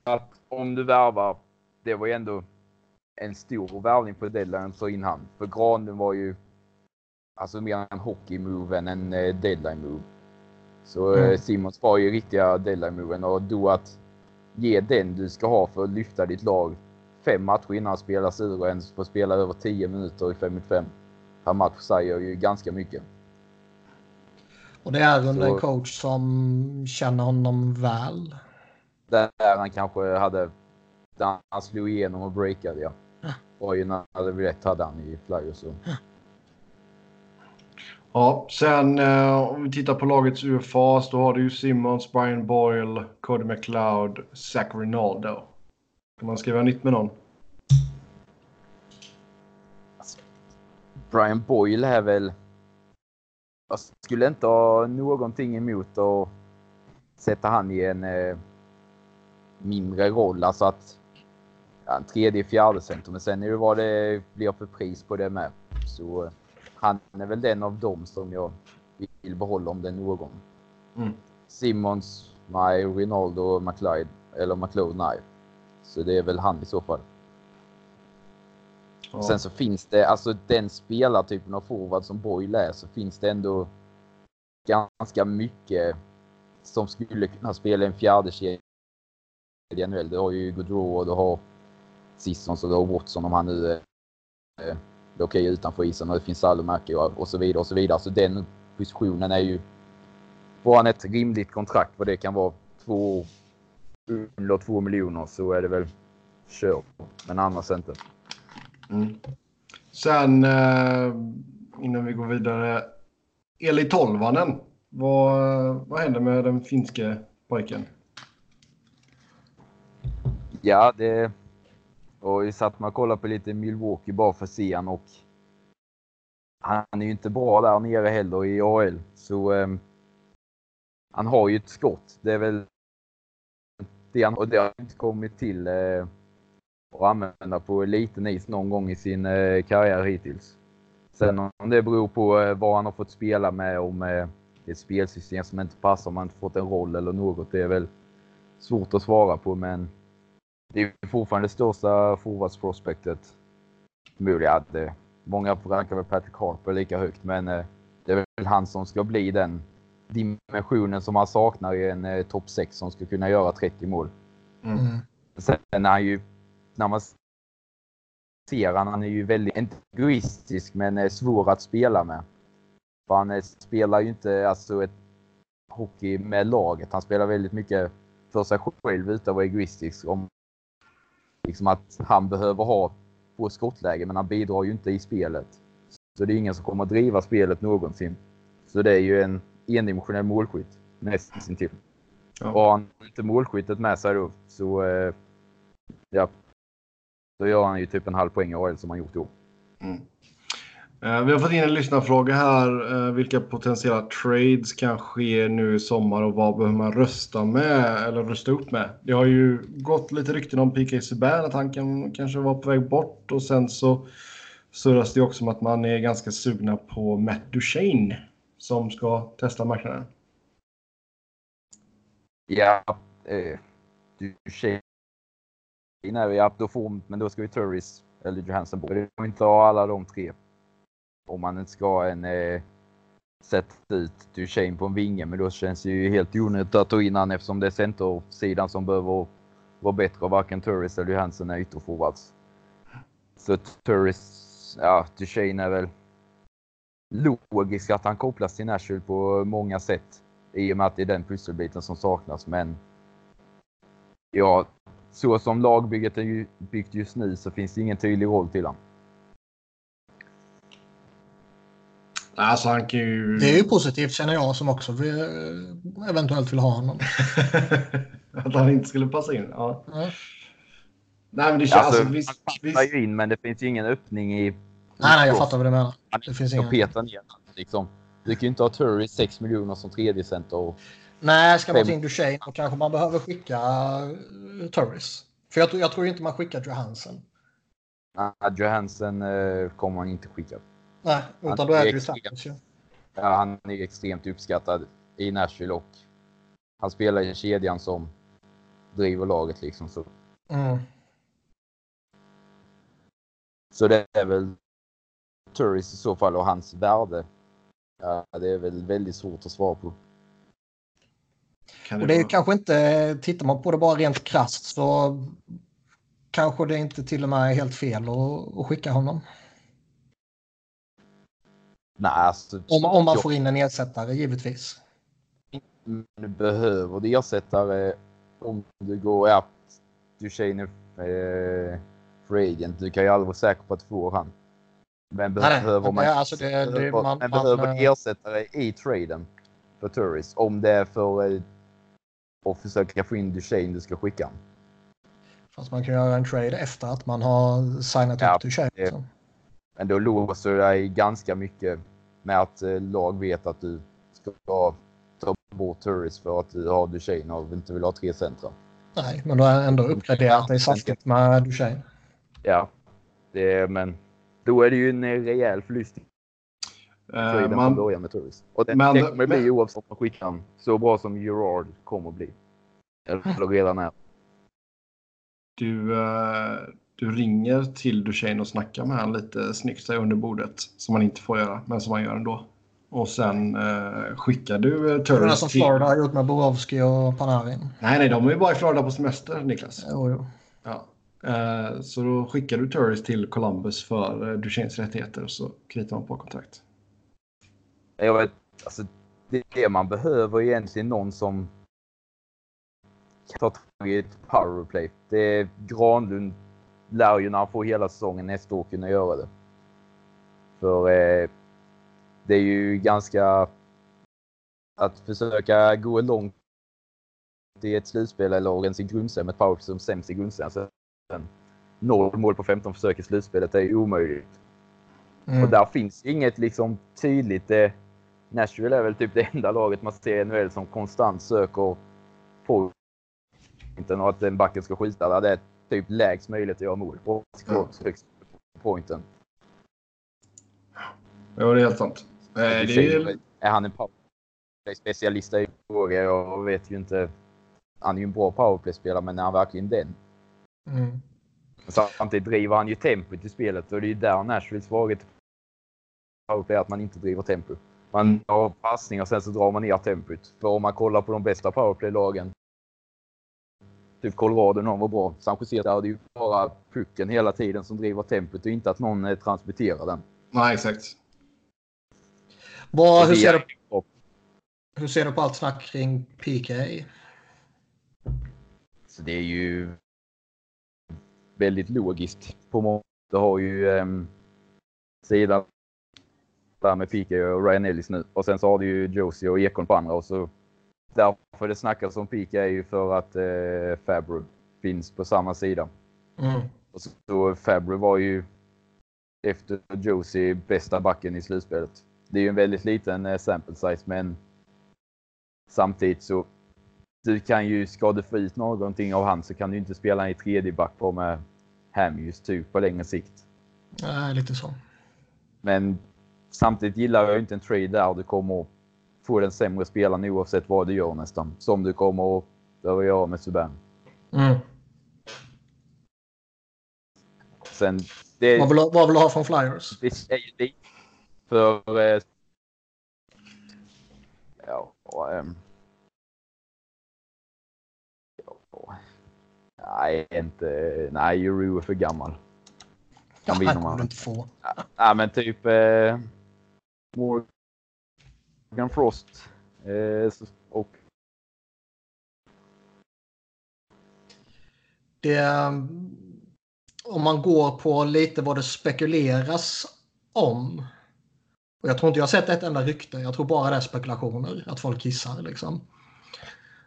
Att om du värvar, det var ju ändå en stor värvning på deadline så in han. För Granen var ju alltså mer en hockey-move än en eh, deadline-move. Så eh, mm. Simons var ju riktiga deadline-moven och då att ge den du ska ha för att lyfta ditt lag fem matcher innan han spelas ur och ens får spela över 10 minuter i 5 mot 5 per match säger ju ganska mycket. Och det är under så, en coach som känner honom väl? Där han kanske hade, där han slog igenom och breakade ja. Var ju när det rätt hade han i. Ja. Ja, sen eh, om vi tittar på lagets UFAs då har du ju Simmons, Brian Boyle, Cody McLeod, Zach Rinaldo. Kan man skriva nytt med någon? Alltså, Brian Boyle är väl... Jag skulle inte ha någonting emot att sätta han i en eh, mindre roll. Alltså att ja, tredje, fjärde center. Men sen är det vad det blir för pris på det med. Så han är väl den av dem som jag vill behålla om det är någon. Mm. Simmons, nej. Rinaldo, McLeod eller McLeod, nej. Så det är väl han i så fall. Ja. Sen så finns det, alltså den spelartypen av forward som Boyle är, så finns det ändå ganska mycket som skulle kunna spela en fjärde kedja i NHL. Du har ju Gaudreau och du har Sisson och har Watson om han nu eh, är okej utanför isen och det finns Salomäki och, och så vidare och så vidare. Så den positionen är ju får han ett rimligt kontrakt vad det kan vara två år under två miljoner så är det väl kör. Men annars inte. Mm. Sen eh, innan vi går vidare. Eli Tolvanen. Vad, vad händer med den finske pojken? Ja, det... Och jag satt man och kollade på lite Milwaukee bara för att se han och han är ju inte bra där nere heller i AL. Så eh, han har ju ett skott. Det är väl det han, och det har inte kommit till eh, att använda på liten is någon gång i sin eh, karriär hittills. Sen om det beror på eh, vad han har fått spela med, om eh, det är ett spelsystem som inte passar, om han inte fått en roll eller något, det är väl svårt att svara på. Men det är fortfarande det största forwardsprospektet. Eh, många rankar väl Patrick Harper lika högt, men eh, det är väl han som ska bli den dimensionen som man saknar i en eh, topp 6 som ska kunna göra 30 mål. Mm. Mm. Sen är han ju, när man ser han, han är ju väldigt, inte egoistisk, men eh, svår att spela med. För han eh, spelar ju inte alltså ett hockey med laget. Han spelar väldigt mycket för sig själv utan att vara egoistisk. Om liksom att han behöver ha få skottläge, men han bidrar ju inte i spelet. Så det är ingen som kommer att driva spelet någonsin. Så det är ju en endimensionell målskytt nästintill. Ja. Och har han inte målskyttet med sig då så eh, ja, då gör han ju typ en halv poäng i AHL som han gjort i år. Mm. Eh, vi har fått in en lyssnarfråga här. Eh, vilka potentiella trades kan ske nu i sommar och vad behöver man rösta med eller rösta upp med? Det har ju gått lite rykten om PK Subban att han kan kanske var på väg bort och sen så surras det också om att man är ganska sugna på Matt Duchene som ska testa marknaden. Ja, eh, Duchene är är i up men då ska vi Turris eller Johansson Vi Det får inte ha alla de tre. Om man inte ska ha en eh, sätta ut Duchene på en vinge, men då känns det ju helt onödigt att ta in han eftersom det är centersidan som behöver vara bättre och varken Turris eller Johansson är ytterforwards. Så Turris, ja, Duchene är väl logiskt att han kopplas till Nashville på många sätt i och med att det är den pusselbiten som saknas. Men ja, så som lagbygget är ju byggt just nu så finns det ingen tydlig roll till honom. Alltså han kan ju... Det är ju positivt känner jag som också vill, eh, eventuellt vill ha honom. att han inte skulle passa in. Ja. Ja. Nej men det känns... Alltså, Alltså, visst, han passar ju in men det finns ju ingen öppning i... Nej, nej, jag fattar vad du menar. Han Det finns ingen. peta ner liksom. Du kan ju inte ha Turry 6 miljoner som tredje center och Nej, ska man ta in Duchene då kanske man behöver skicka uh, Turris. För jag, tror- jag tror inte man skickar Johansen. uh, Johansen eh, kommer man inte skicka. Nej, Han utan då är det ju ju. Ja, han är extremt uppskattad i Nashville och han spelar i kedjan som driver laget liksom. Så, Mm. så det är väl Turris i så fall och hans värde. Ja, det är väl väldigt svårt att svara på. Kan Och det är vara- kanske inte, tittar man på det bara rent krasst så kanske det inte till och med är helt fel att, att skicka honom. Nej, alltså, Om, om man får in en ersättare givetvis. du behöver det ersättare om du går du tjejen är eh, free agent. Du kan ju aldrig vara säker på att få han. Men Nej, nej, man, alltså det- det- behöver, man- men man, behöver eh, ersättare i traden för Turris. Om det är för eh, att försöka få in Duchene du ska skicka. Fast man kan göra en trade efter att man har signat Ja, upp Duchene. det-. Men då låser du dig ganska mycket med att eh, lag vet att du ska ta bort Turris för att du har Duchene och inte vill ha tre centra. Nej, men då har ändå uppgraderat det saftigt med Duchene. Ja, det men då är det ju en rejäl förlust. traden man- med Turris. Och det, men- det kommer bli men- oavsett om skickar så bra som Gerard kommer att bli. Eller redan är. Du, eh, du ringer till Duchene och snackar med honom lite snyggt där under bordet. Som man inte får göra, men som man gör ändå. Och sen eh, skickar du eh, Det är Turris som till... Florida har gjort med Borowski och Panarin. Nej, nej, de är ju bara i Florida på semester, Niklas. Jo, jo. Ja. Eh, så då skickar du Turris till Columbus för eh, Duchenes rättigheter och så kritar man på kontrakt. Jag vet, alltså, det, det man behöver är egentligen någon som kan ta tag i ett powerplay. Det är Granlund lär ju när han får hela säsongen nästa år kunna göra det. För eh, det är ju ganska att försöka gå långt i ett slutspel eller ens i grundserien med powerplay som sämst i grundserien. Noll mål på 15 försök i slutspelet är omöjligt. Mm. Och där finns inget liksom tydligt. Eh, Nashville är väl typ det enda laget man ser i NHL som konstant söker pointen och att den backen ska skjuta där. Det är typ lägst möjligt att göra mål. Ja. högst pointen. Ja, det är helt sant. Eh, det är, Är han en powerplay-specialist? en fråga. Jag vet ju inte. Han är ju en bra powerplay-spelare, men är han verkligen den? Mm. Samtidigt driver han ju tempot i spelet och det är ju där Nashvilles svaghet i powerplay att man inte driver tempo. Man har passningar och sen så drar man ner tempot. För om man kollar på de bästa powerplay-lagen, typ Colorado, någon var bra. San Jose där är det ju bara pucken hela tiden som driver tempot och inte att någon eh, transporterar den. nej, exakt. Vad, hur, ser är- du, hur ser du på allt snack kring PK? Så det är ju väldigt logiskt. På många det har ju um, sidan där med Pika och Ryan Ellis nu. Och sen så har du ju Josie och Ekon på andra. Och så därför det snackas om Pika är ju för att eh, Fabro finns på samma sida. Mm. Och så, så Fabro var ju efter Josie bästa backen i slutspelet. Det är ju en väldigt liten eh, sample size men samtidigt så du kan ju, ska du få ut någonting av han så kan du inte spela i tredje back på med Hamjus typ på längre sikt. Nej, lite så. Men samtidigt gillar jag inte en trade där du kommer att få den sämre spelaren oavsett vad du gör nästan. Som du kommer att behöva göra med Subban. Mm. Sen, det, Vad, vill, vad vill du ha från Flyers? det säger lite för... Eh, ja, och, ehm, ja, nej, inte... Nej, Euro är för gammal. Ja, Han vinner han man. inte få. Ja, men typ eh, Morgan Frost eh, och Det, ehm, om man går på lite vad det spekuleras om. Och jag tror inte jag har sett ett enda rykte. Jag tror bara det är spekulationer. Att folk kissar liksom.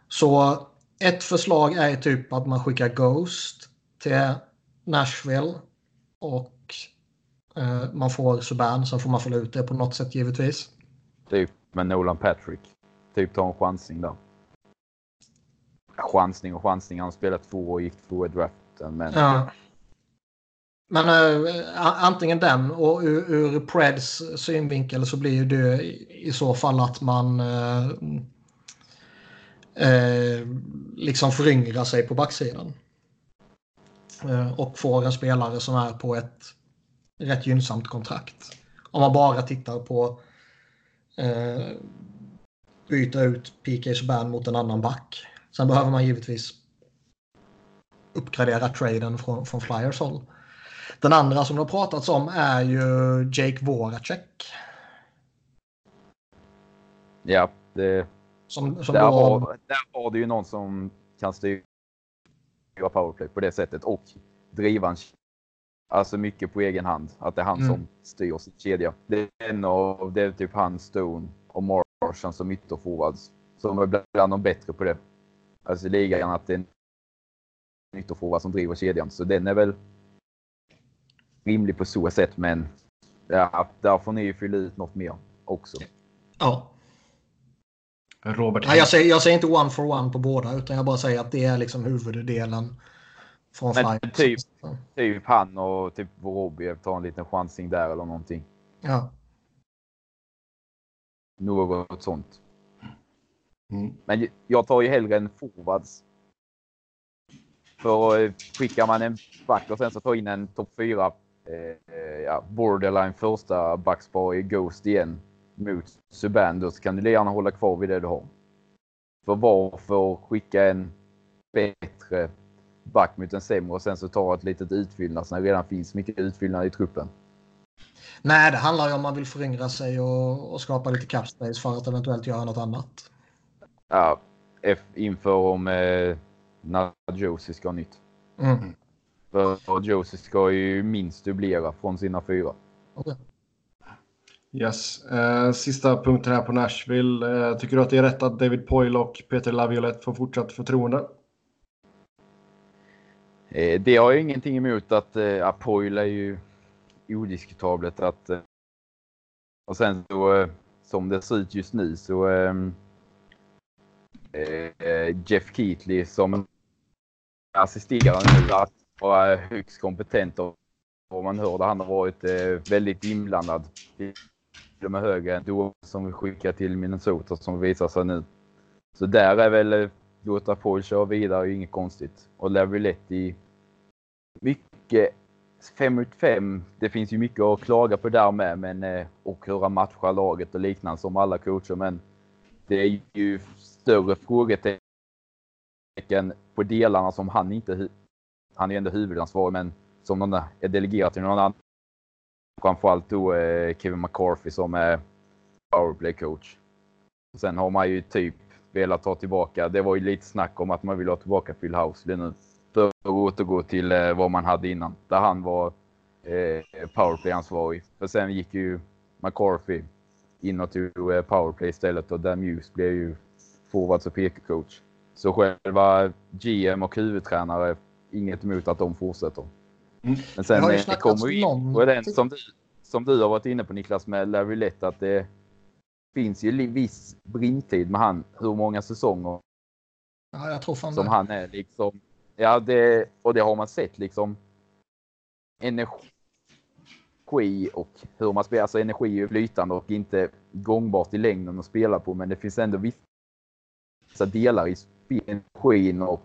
Så ett förslag är typ att man skickar Ghost till Nashville. Och eh, man får Subban. Sen får man följa ut det på något sätt givetvis typ med Nolan Patrick. Typ ta en chansning där. Chansning och chansning. Han spelade två och gick två i draften. Men Ja. Men eh, antingen den och ur, ur Preds synvinkel så blir ju det i, så fall att man eh, eh, liksom föryngrar sig på backsidan. Eh, och får en spelare som är på ett rätt gynnsamt kontrakt. Om man bara tittar på eh, byta ut PK Subban mot en annan back. Sen behöver man givetvis uppgradera traden från, från Flyers håll. Den andra som det har pratats om är ju Jake Voracek. ja, det, Som, som där, då, har, där har du ju någon som kan styra powerplay på det sättet och driva en Alltså mycket på egen hand. Att det är han Mm. som styr sin kedja. Det är en av, det är typ han, Stone och Marchand som ytterforwards. Som är bland de bättre på det. Alltså i ligan att det är en ytterforward som driver kedjan. Så den är väl rimlig på så sätt. Men ja, där får ni ju fylla ut något mer också. ja. Robert Nej, jag, säger, jag säger inte one for one på båda utan jag bara säger att det är liksom huvuddelen från Men Flyers. typ. Typ han och typ Vorobiev tar en liten chansning där eller någonting. Ja. Något sånt. Mm. Men jag tar ju hellre en forwards. För eh, skickar man en back och sen så tar in en topp 4 eh, ja, borderline första backspar i Ghost igen mot Subban, då kan du gärna hålla kvar vid det du har. För varför skicka en bättre back mot en sämre och sen så ta ett litet utfyllnad när det redan finns mycket utfyllnad i truppen? Nej, det handlar ju om man vill föryngra sig och, och skapa lite cap space för att eventuellt göra något annat. Ja, F inför om eh, när Josie ska ha nytt. Mm. För Josie ska ju minst dubblera från sina fyra. Okay. Yes. Eh, sista punkten här på Nashville. Eh, tycker du att det är rätt att David Poyle och Peter Laviolette får fortsatt förtroende? Eh, det har jag ingenting emot att eh, Apoil är ju odiskutabelt att eh, och sen så eh, som det ser ut just nu så ehm, eh, eh, Jeff Keatley som assisterar nu att vara högst kompetent och vad man hörde han har varit eh, väldigt inblandad. Till och med högre än då som vi skickar till Minnesota som visar sig nu. Så där är väl eh, låta Paul köra vidare är inget konstigt. Och Laviletti mycket 5 mot 5. Det finns ju mycket att klaga på där med men, eh, och hur han matchar laget och liknande som alla coacher. Men det är ju större frågetecken på delarna som han inte... Han är ändå huvudansvarig men som någon är delegerad till någon annan. Framförallt då eh, Kevin McCarthy som är powerplay coach. Sen har man ju typ velat ta tillbaka. Det var ju lite snack om att man vill ha tillbaka Phil Housley nu. För att återgå till eh, vad man hade innan. Där han var eh, powerplay-ansvarig. För sen gick ju McCarthy in och tog eh, powerplay istället och Dan Muse blev ju forwards och PK-coach. Så själva GM och huvudtränare, inget emot att de fortsätter. Mm. Men sen eh, kommer vi in på den som du, som du har varit inne på Niklas med Larry Lett att det finns ju viss brintid med han. Hur många säsonger Ja, jag tror fan som det. han är liksom. Ja, det, och det har man sett liksom. Energi och hur man spelar. Alltså energi är flytande och inte gångbart i längden att spela på. Men det finns ändå vissa delar i. Energin och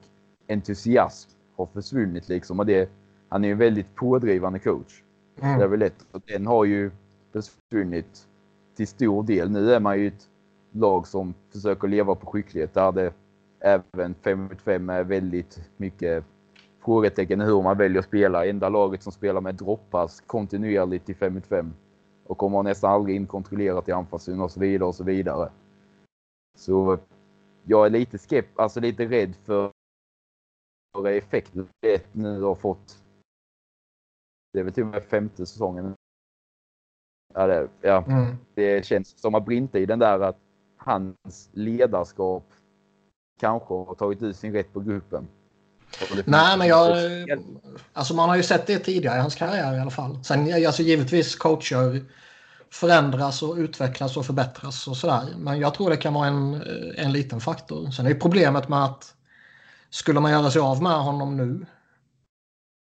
entusiasm har försvunnit liksom. Och det, han är ju en väldigt pådrivande coach. Det är Mm. väl lätt. Och den har ju försvunnit till stor del. Nu är man ju ett lag som försöker leva på skicklighet. Där det även 5 mot 5 är väldigt mycket frågetecken hur man väljer att spela. Enda laget som spelar med droppass kontinuerligt i 5 mot 5. Och kommer nästan aldrig in kontrollerat i anfallszon och så vidare och så vidare. Så jag är lite skepp, alltså lite rädd för effekten det nu har fått. Det är väl till och med femte säsongen. Ja, det, ja, Mm. det känns som att brintiden där att hans ledarskap kanske har tagit ut sin rätt på gruppen. Nej, men jag... Alltså man har ju sett det tidigare i hans karriär i alla fall. Sen alltså givetvis coacher förändras och utvecklas och förbättras och sådär. Men jag tror det kan vara en, en liten faktor. Sen är ju problemet med att skulle man göra sig av med honom nu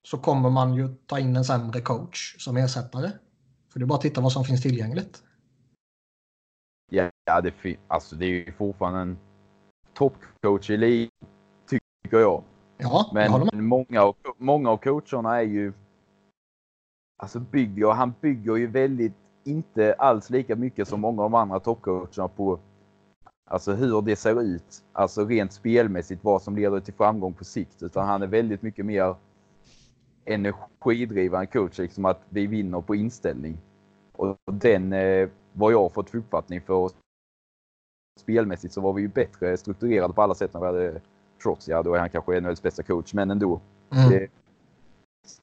så kommer man ju ta in en sämre coach som ersättare. För det är bara att titta vad som finns tillgängligt. Ja, det, fin- alltså, det är ju fortfarande en toppcoach i ligan, tycker jag. Ja, jag. Men många av, många av coacherna är ju... Alltså bygger, han bygger ju väldigt, inte alls lika mycket som många av de andra toppcoacherna på alltså hur det ser ut. Alltså rent spelmässigt, vad som leder till framgång på sikt. Utan han är väldigt mycket mer energidrivande coach, liksom att vi vinner på inställning. Och den, eh, vad jag har fått för uppfattning för spelmässigt så var vi ju bättre strukturerade på alla sätt när vi hade Trots, ja då är han kanske NHLs bästa coach, men ändå. Mm. Det,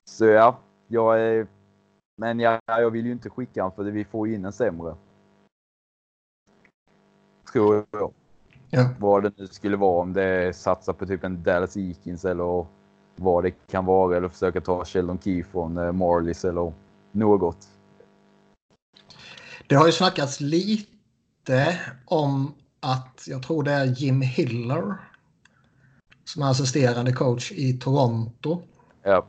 så ja, jag är... Men ja, jag vill ju inte skicka honom för vi får ju in en sämre. Tror jag. Ja. Vad det nu skulle vara, om det satsar på typ en Dallas Eakins eller vad det kan vara. Eller försöka ta Sheldon Key från eh, Marlies eller något. Det har ju snackats lite om att jag tror det är Jim Hiller som är assisterande coach i Toronto. Ja,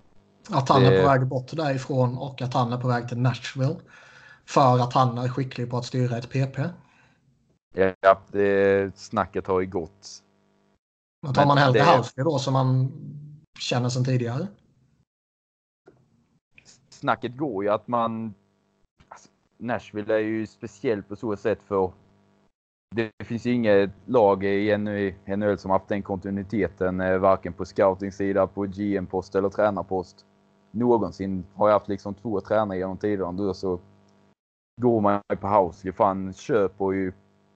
Att han är Det- på väg bort därifrån och att han är på väg till Nashville. För att han är skicklig på att styra ett PP. Ja, det, snacket har ju gått. Men tar man hellre det- Housey då som man känner sedan tidigare? Snacket går ju att man... Alltså, Nashville är ju speciellt på så sätt för det finns ju inget lag i NHL som haft den kontinuiteten, eh, varken på scouting-sida, på GM-post eller tränarpost. Någonsin har jag haft liksom två tränare genom tiderna. Då så går man ju på Housely. Fan köper ju...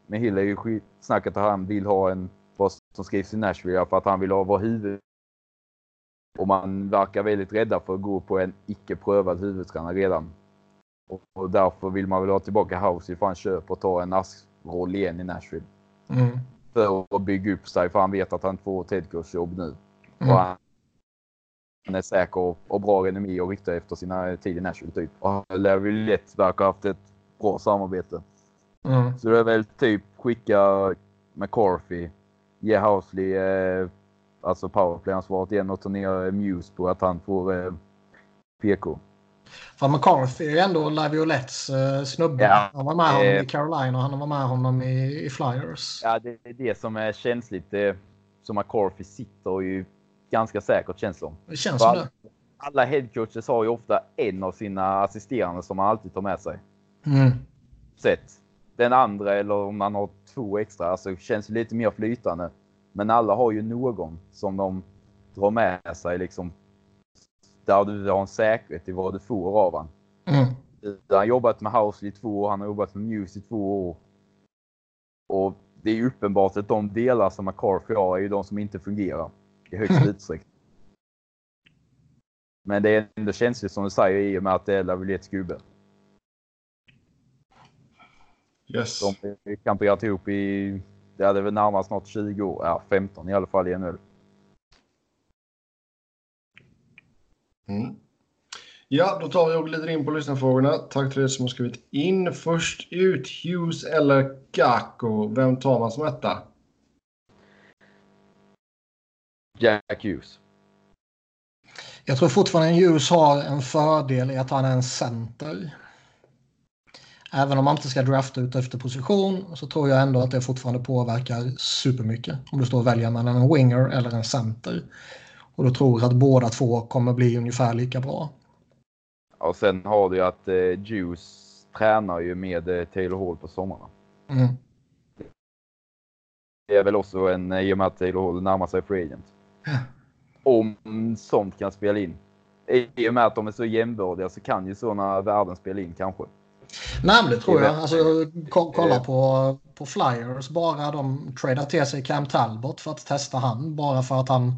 Med Hill är ju skitsnacket att han vill ha en, vad som skrivs i Nashville, för att han vill ha vara huvud. Och man verkar väldigt rädda för att gå på en icke prövad huvudtränare redan. Och, och därför vill man väl ha tillbaka Housey för han köper och tar en askroll igen i Nashville. Mm. För att bygga upp sig, för han vet att han får ett headcoach-jobb nu. Mm. Och han, han är säker och, och bra renommé och rykte efter sina tid i Nashville typ. Och Larry Lett verkar ha haft ett bra samarbete. Mm. Så det är väl typ skicka McCarthy, ge Housley eh, alltså powerplay-ansvaret igen och ta ner eh, Muse på att han får eh, PK. För McCarthy är ju ändå Laviolettes eh, snubbe. Ja. Han var med honom Eh. i Carolina och han var med honom i, i Flyers. Ja, det är det som är känsligt. Det, som McCarthy sitter ju ganska säkert känns som. Det känns För som det. Alla headcoaches har ju ofta en av sina assisterande som man alltid tar med sig. Mm. Sett. Den andra eller om man har två extra, alltså känns lite mer flytande. Men alla har ju någon som de drar med sig liksom. Där du har en säkerhet i vad du får av han. Mm. Han har jobbat med House i två år, han har jobbat med Muse i två år. Och det är ju uppenbart att de delar som McCarthy har är ju de som inte fungerar i högst utsträckning. Men det är ändå känsligt som du säger i och med att det är Lavilets gubbe. Yes. De kamperat ihop i, det hade väl närmast snart 20 år, ja 15 i alla fall i NHL. Mm. Ja, då tar vi och glider in på lyssnarfrågorna. Tack till er som har skrivit in. Först ut, Hughes eller Gacko. Vem tar man som etta? Jack Hughes. Jag tror fortfarande Hughes har en fördel i att han är en center. Även om man inte ska drafta ut efter position så tror jag ändå att det fortfarande påverkar supermycket. Om du står och väljer mellan en winger eller en center. Och då tror jag att båda två kommer bli ungefär lika bra. Och sen har du ju att eh, Hughes tränar ju med eh, Taylor Hall på sommarna. Mm. Det är väl också en, eh, i och med att Taylor Hall närmar sig free agent. Ja. Om sånt kan spela in. I och med att de är så jämbördiga så kan ju sådana värden spela in kanske. Nej men det tror jag. Alltså, ko- kolla på, på Flyers. Bara de tradar till sig Cam Talbot för att testa han. Bara för att han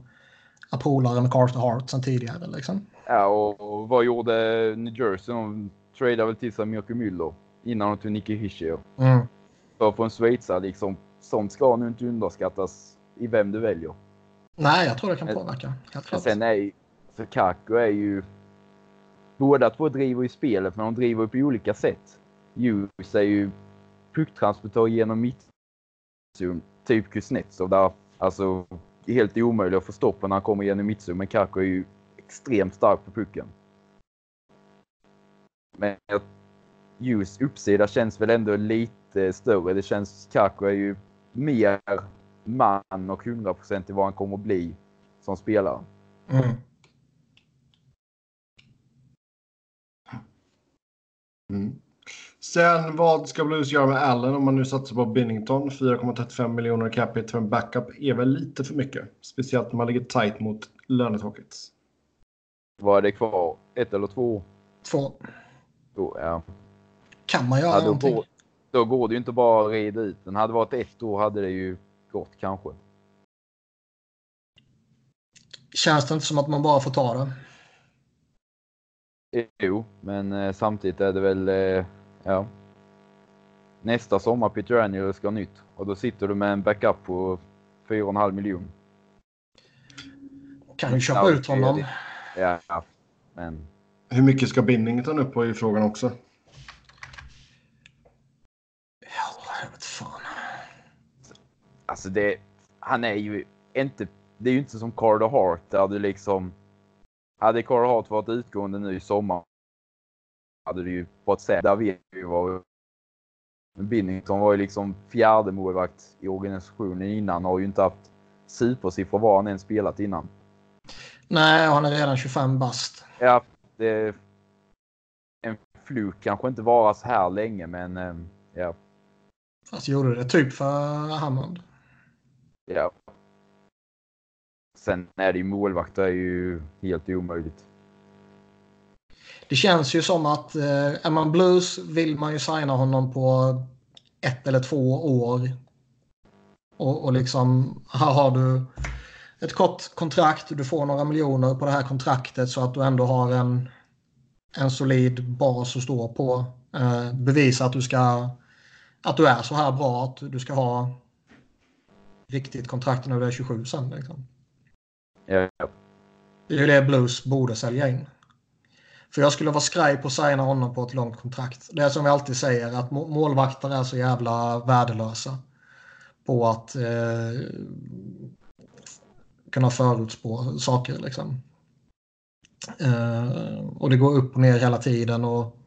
är polare med Carter Hart sedan tidigare. Liksom. Ja, och, och vad gjorde New Jersey? De tradade väl till sig Mirko Müller innan de tog Nicky Hischier. Mm. För att få en schweizare liksom. Sånt ska nu inte underskattas i vem du väljer. Nej, jag tror det kan Men- påverka. Helt klart. sen är ju, så Kaku är ju... Båda två driver ju spelet, men de driver på olika sätt. Hughes är ju pucktransportör genom mittzon, typ Kuznetsov där alltså helt omöjlig att få stopp när han kommer genom mittzon. Men Kako är ju extremt stark på pucken. Men Hughes uppsida känns väl ändå lite större. Det känns, Kako är ju mer man och 100% i vad han kommer att bli som spelare. Mm. Mm. Sen vad ska Blues göra med Allen om man nu satsar på Binnington? 4,35 miljoner capita för en backup är väl lite för mycket. Speciellt när man ligger tight mot lönetaket. Vad är det kvar? Ett eller två? Två. Då, ja. Kan man göra Ja, då, någonting? går, då går det ju inte bara att rida ut den. Hade varit ett år hade det ju gått kanske. Känns det inte som att man bara får ta det? Jo, men eh, samtidigt är det väl, eh, ja. Nästa sommar Peter Angelo ska ha nytt och då sitter du med en backup på 4,5 miljoner. Kan ju köpa ut honom. ja, men Hur mycket ska Binnington upp på i frågan också? Ja, jag vet fan. alltså det, han är ju inte, det är ju inte som Carter Hart där du liksom, hade Carter Hart varit utgående nu i sommar hade det ju fått säga, där vet vi vad Binnington var ju liksom fjärde målvakt i organisationen innan. Har ju inte haft supersiffror var han än spelat innan. Nej, han är redan 25 bast. Ja, det... En fluk kanske inte vara så här länge, men eh, ja. Fast gjorde det typ för Hammond. Ja. Sen är det ju målvakter är ju helt omöjligt. Det känns ju som att eh, är man Blues vill man ju signa honom på ett eller två år. Och, och liksom här har du ett kort kontrakt. Du får några miljoner på det här kontraktet så att du ändå har en, en solid bas att stå på. Eh, bevisa att du ska att du är så här bra att du ska ha riktigt kontrakt när du är 27 sen. Liksom. Ja. Det är ju det Blues borde sälja in. För jag skulle vara skraj på att signa honom på ett långt kontrakt. Det är som vi alltid säger att målvakter är så jävla värdelösa. På att eh, kunna förutspå saker liksom. Eh, och det går upp och ner hela tiden och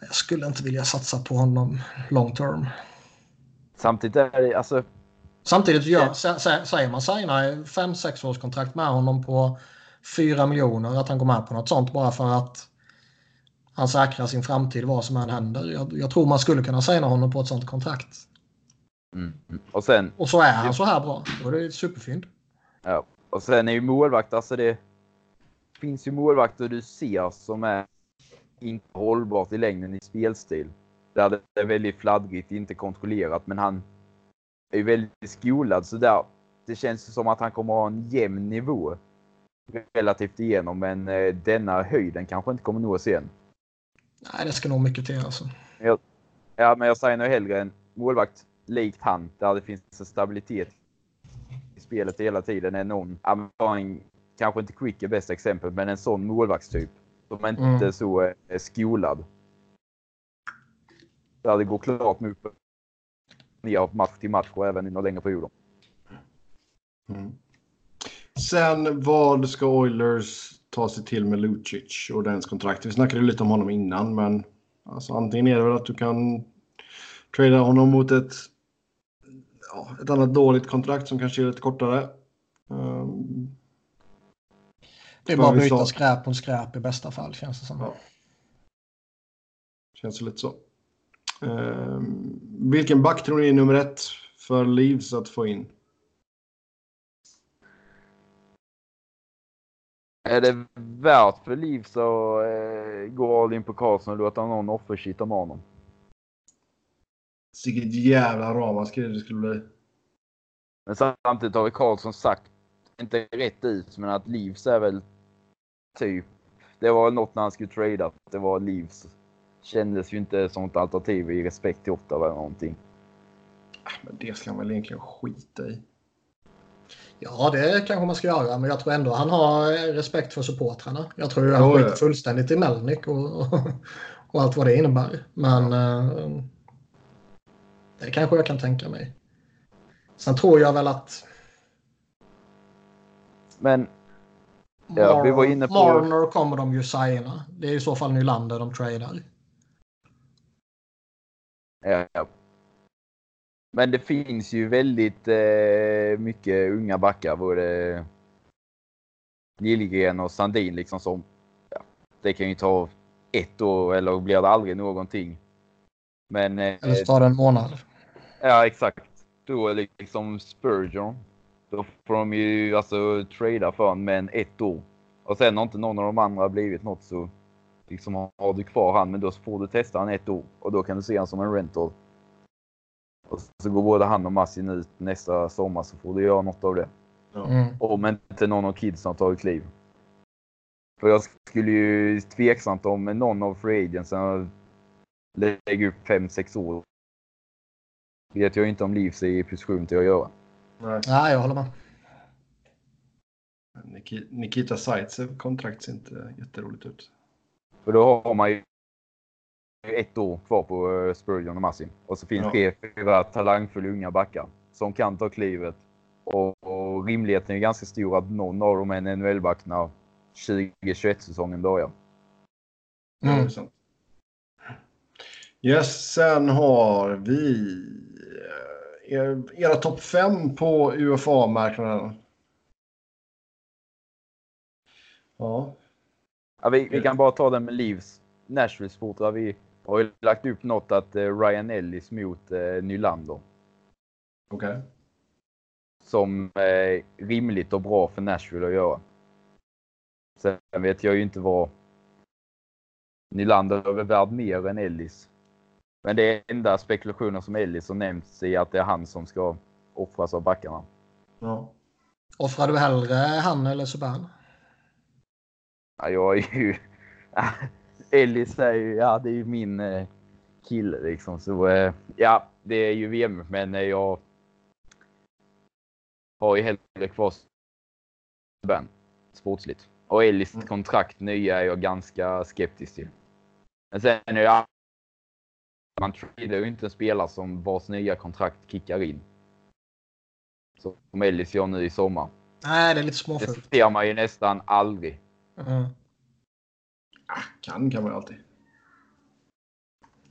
jag skulle inte vilja satsa på honom long term. Samtidigt är det alltså. Samtidigt gör, säger man signa 5-6 års kontrakt med honom på 4 miljoner att han går med på något sånt bara för att han säkrar sin framtid vad som än händer. Jag, jag tror man skulle kunna signa honom på ett sånt kontrakt. Mm. Och, sen, och så är han så här bra. Då är det superfynd. Ja, och sen är ju målvakt, alltså det finns ju målvakter du ser som är inte hållbart i längden i spelstil. Där det är väldigt fladdrigt, inte kontrollerat, men han är ju väldigt skolad så där. Det känns som att han kommer ha en jämn nivå relativt igenom, men eh, denna höjden kanske inte kommer nås igen. Nej, det ska nog mycket till alltså. Jag, ja, men jag säger nog hellre en målvakt likt han, där det finns en stabilitet i spelet hela tiden, än någon, kanske inte Quick är bästa exempel, men en sån målvaktstyp som inte mm. så är eh, skolad. Där det går klart med upp ner match till match och även i några längre perioder. Mm. Sen vad ska Oilers ta sig till med Lucic och dens kontrakt? Vi snackade lite om honom innan, men alltså, antingen är det väl att du kan trada honom mot ett, ja, ett annat dåligt kontrakt som kanske är lite kortare. Um, det är bara att byta skräp mot skräp i bästa fall känns det som. Ja. Känns det lite så. Um, vilken back tror ni är nummer ett för Leaves att få in? Är det värt för Leaves att eh, gå all in på Karlsson och låta någon offershita med honom? Vilket jävla ramaskri det skulle bli. Men samtidigt har vi Karlsson sagt, inte rätt ut, men att Leaves är väl typ. Det var något när han skulle trada. Det var Leaves. Kändes ju inte som ett alternativ i respekt till Ottawa eller någonting. Äh, men det ska man väl egentligen skita i. Ja, det kanske man ska göra, men jag tror ändå han har respekt för supportrarna. Jag tror han skiter ja. fullständigt i Melnik och, och, och, allt vad det innebär. Men uh, det kanske jag kan tänka mig. Sen tror jag väl att... Men Ja, vi var inne på... Marner kommer de ju signa. Det är i så fall Nylander de tradar. Ja. Men det finns ju väldigt eh, mycket unga backar. Både Liljegren och Sandin liksom som... Ja, det kan ju ta ett år eller blir det aldrig någonting. Men... Eh, eller så tar det en månad. Ja, exakt. Då är det liksom Spurgeon då får de ju alltså trada för honom med ett år. Och sen har inte någon av de andra blivit något så liksom har du kvar han men då får du testa han ett år och då kan du se han som en rental. Och så går både han och Massin ut nästa sommar så får du göra något av det. Mm. Om inte någon av kidsen har tagit kliv. För jag skulle ju tveksamt om någon av free agentsen lägger upp 5-6 år. Vet jag inte om Livs är i position till att göra. Nej, ja, jag håller med. Nikita Zaitsev kontrakt ser inte jätteroligt ut. För då har man ju ett år kvar på eh, Spurgeon och Massim. Och så finns ja. det fyra talangfulla unga backar som kan ta klivet. Och, och rimligheten är ganska stor att någon av dem är en NHL-back när 2021-säsongen börjar. Mm. Yes, sen har vi eh, er, era topp fem på UFA-marknaden. Ja. Ja, vi, vi kan bara ta den med Livs Nashville Sport. Vi har ju lagt upp något att eh, Ryan Ellis mot eh, Nylander. Okej. Som är rimligt och bra för Nashville att göra. Sen vet jag ju inte vad Nylander är värd mer än Ellis. Men det är enda spekulationer som Ellis har nämnts i att det är han som ska offras av backarna. Ja. Offrar du hellre han eller Subban? Ja, jag är ju... Ellis är ju, ja det är ju min eh, kille liksom. Så eh, ja, det är ju VM, men eh, jag har ju hellre kvar Ben sportsligt. Och Ellis Mm. kontrakt nya är jag ganska skeptisk till. Men sen är det man tradar ju inte en spelare som vars nya kontrakt kickar in. Som Ellis gör nu i sommar. Nej, det är lite Det småfult. ser man ju nästan aldrig. Mm. Ah, kan kan man ju alltid.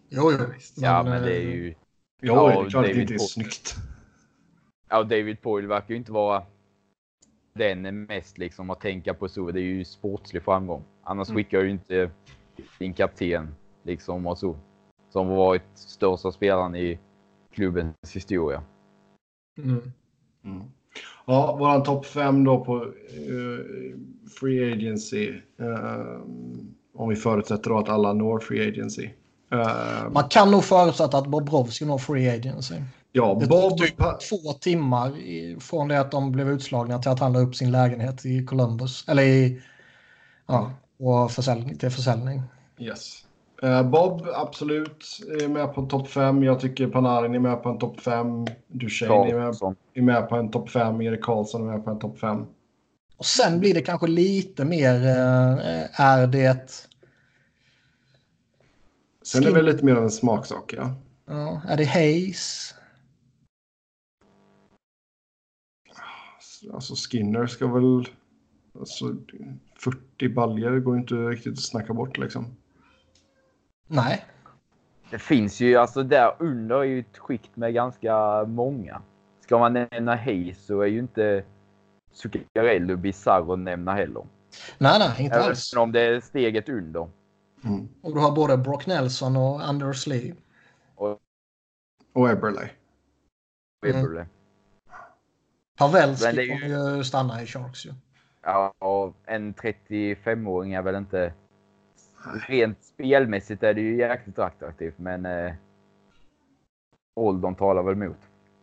Jo, jo. Ja, men det är eh, ju... Jo, Ja, det är klart att det David inte är snyggt. Ja, David Poyle verkar ju inte vara den mest liksom att tänka på så. Det är ju sportslig framgång. Annars Mm. skickar ju inte din kapten liksom och så. Som varit största spelaren i klubbens historia. Mm. Mm. Ja, våran topp fem då på eh, Free Agency. Eh, om vi förutsätter då att alla når Free Agency. Eh, Man kan nog förutsätta att Bobrovski når free agency. ja, Det Bob... tog typ två timmar från det att de blev utslagna till att han la upp sin lägenhet i Columbus. Eller i... Ja, och försäljning, till försäljning. Yes. Eh, Bob, absolut, är med på topp fem. Jag tycker Panarin är med på en topp fem. Duchene är med, Karlsson. är med på en topp fem. Erik Karlsson är med på en topp fem. Och sen blir det kanske lite mer... Eh, är det... Sen är det väl lite mer av en smaksak, ja. Ja, är det Hayes? Alltså Skinner ska väl... Alltså 40 baljer går inte riktigt att snacka bort liksom. Nej. Det finns ju, alltså där under är ju ett skikt med ganska många. Ska man nämna Hayes så är ju inte Zuccarello bisarr att nämna heller. Nej, nej, inte alls. Även om det är steget under. Mm. Och du har både Brock Nelson och Anders Lee. Och Eberle. Mm. Webberle. Pavelski ju- kommer ju stanna i Sharks ju. Ja, och en 35-åring är väl inte... Rent spelmässigt är det ju jäkligt attraktivt, men eh, åldern talar väl emot.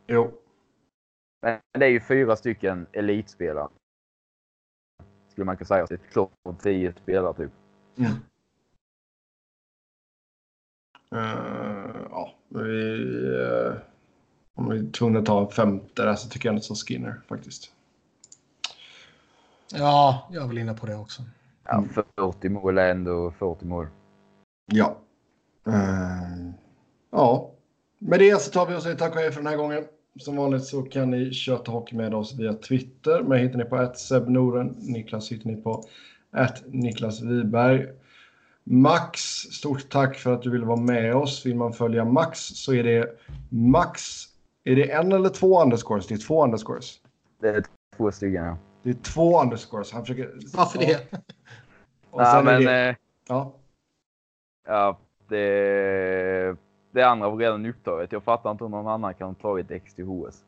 Jo. Men det är ju fyra stycken elitspelare. Skulle man kunna säga. Det är klart tio spelare typ. Mm. Eh, ja, vi, eh, om vi är tvungna att ta en femte där så tycker jag ändå som Skinner faktiskt. Ja, jag är väl inne på det också. Ja, Mm. 40 mål är ändå 40 mål. Ja. Eh, ja. Med det så tar vi och säger tack och hej för den här gången. Som vanligt så kan ni köta hockey med oss via Twitter. Mig hittar ni på att Noren. Niklas hittar ni på att Niklas Wiberg. Max, stort tack för att du ville vara med oss. Vill man följa Max så är det Max. Är det en eller två underscores? Det är två underscores. Det är två stycken ja. Det är två underscores. Han försöker... Varför Ja, det? Och ja men det... eh, Ja. ja, det, det andra var redan upptaget. Jag fattar inte hur någon annan kan ha tagit XTHS.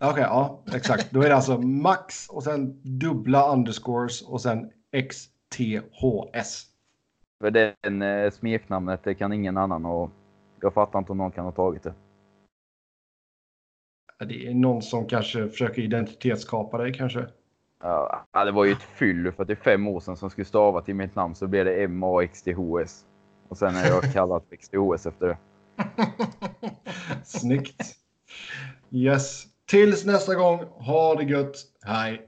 Okej, ja, exakt. Då är det alltså max och sen dubbla underscores och sen XTHS. För den eh, smeknamnet det kan ingen annan och jag fattar inte hur någon kan ha tagit det. Det är någon som kanske försöker identitetskapa dig kanske. Ja, det var ju ett fyll för att det är fem år sedan som skulle stava till mitt namn så blev det MAXTHS. Och sen har jag kallad för XTHS efter det. Snyggt. Yes. Tills nästa gång, ha det gött. Hej.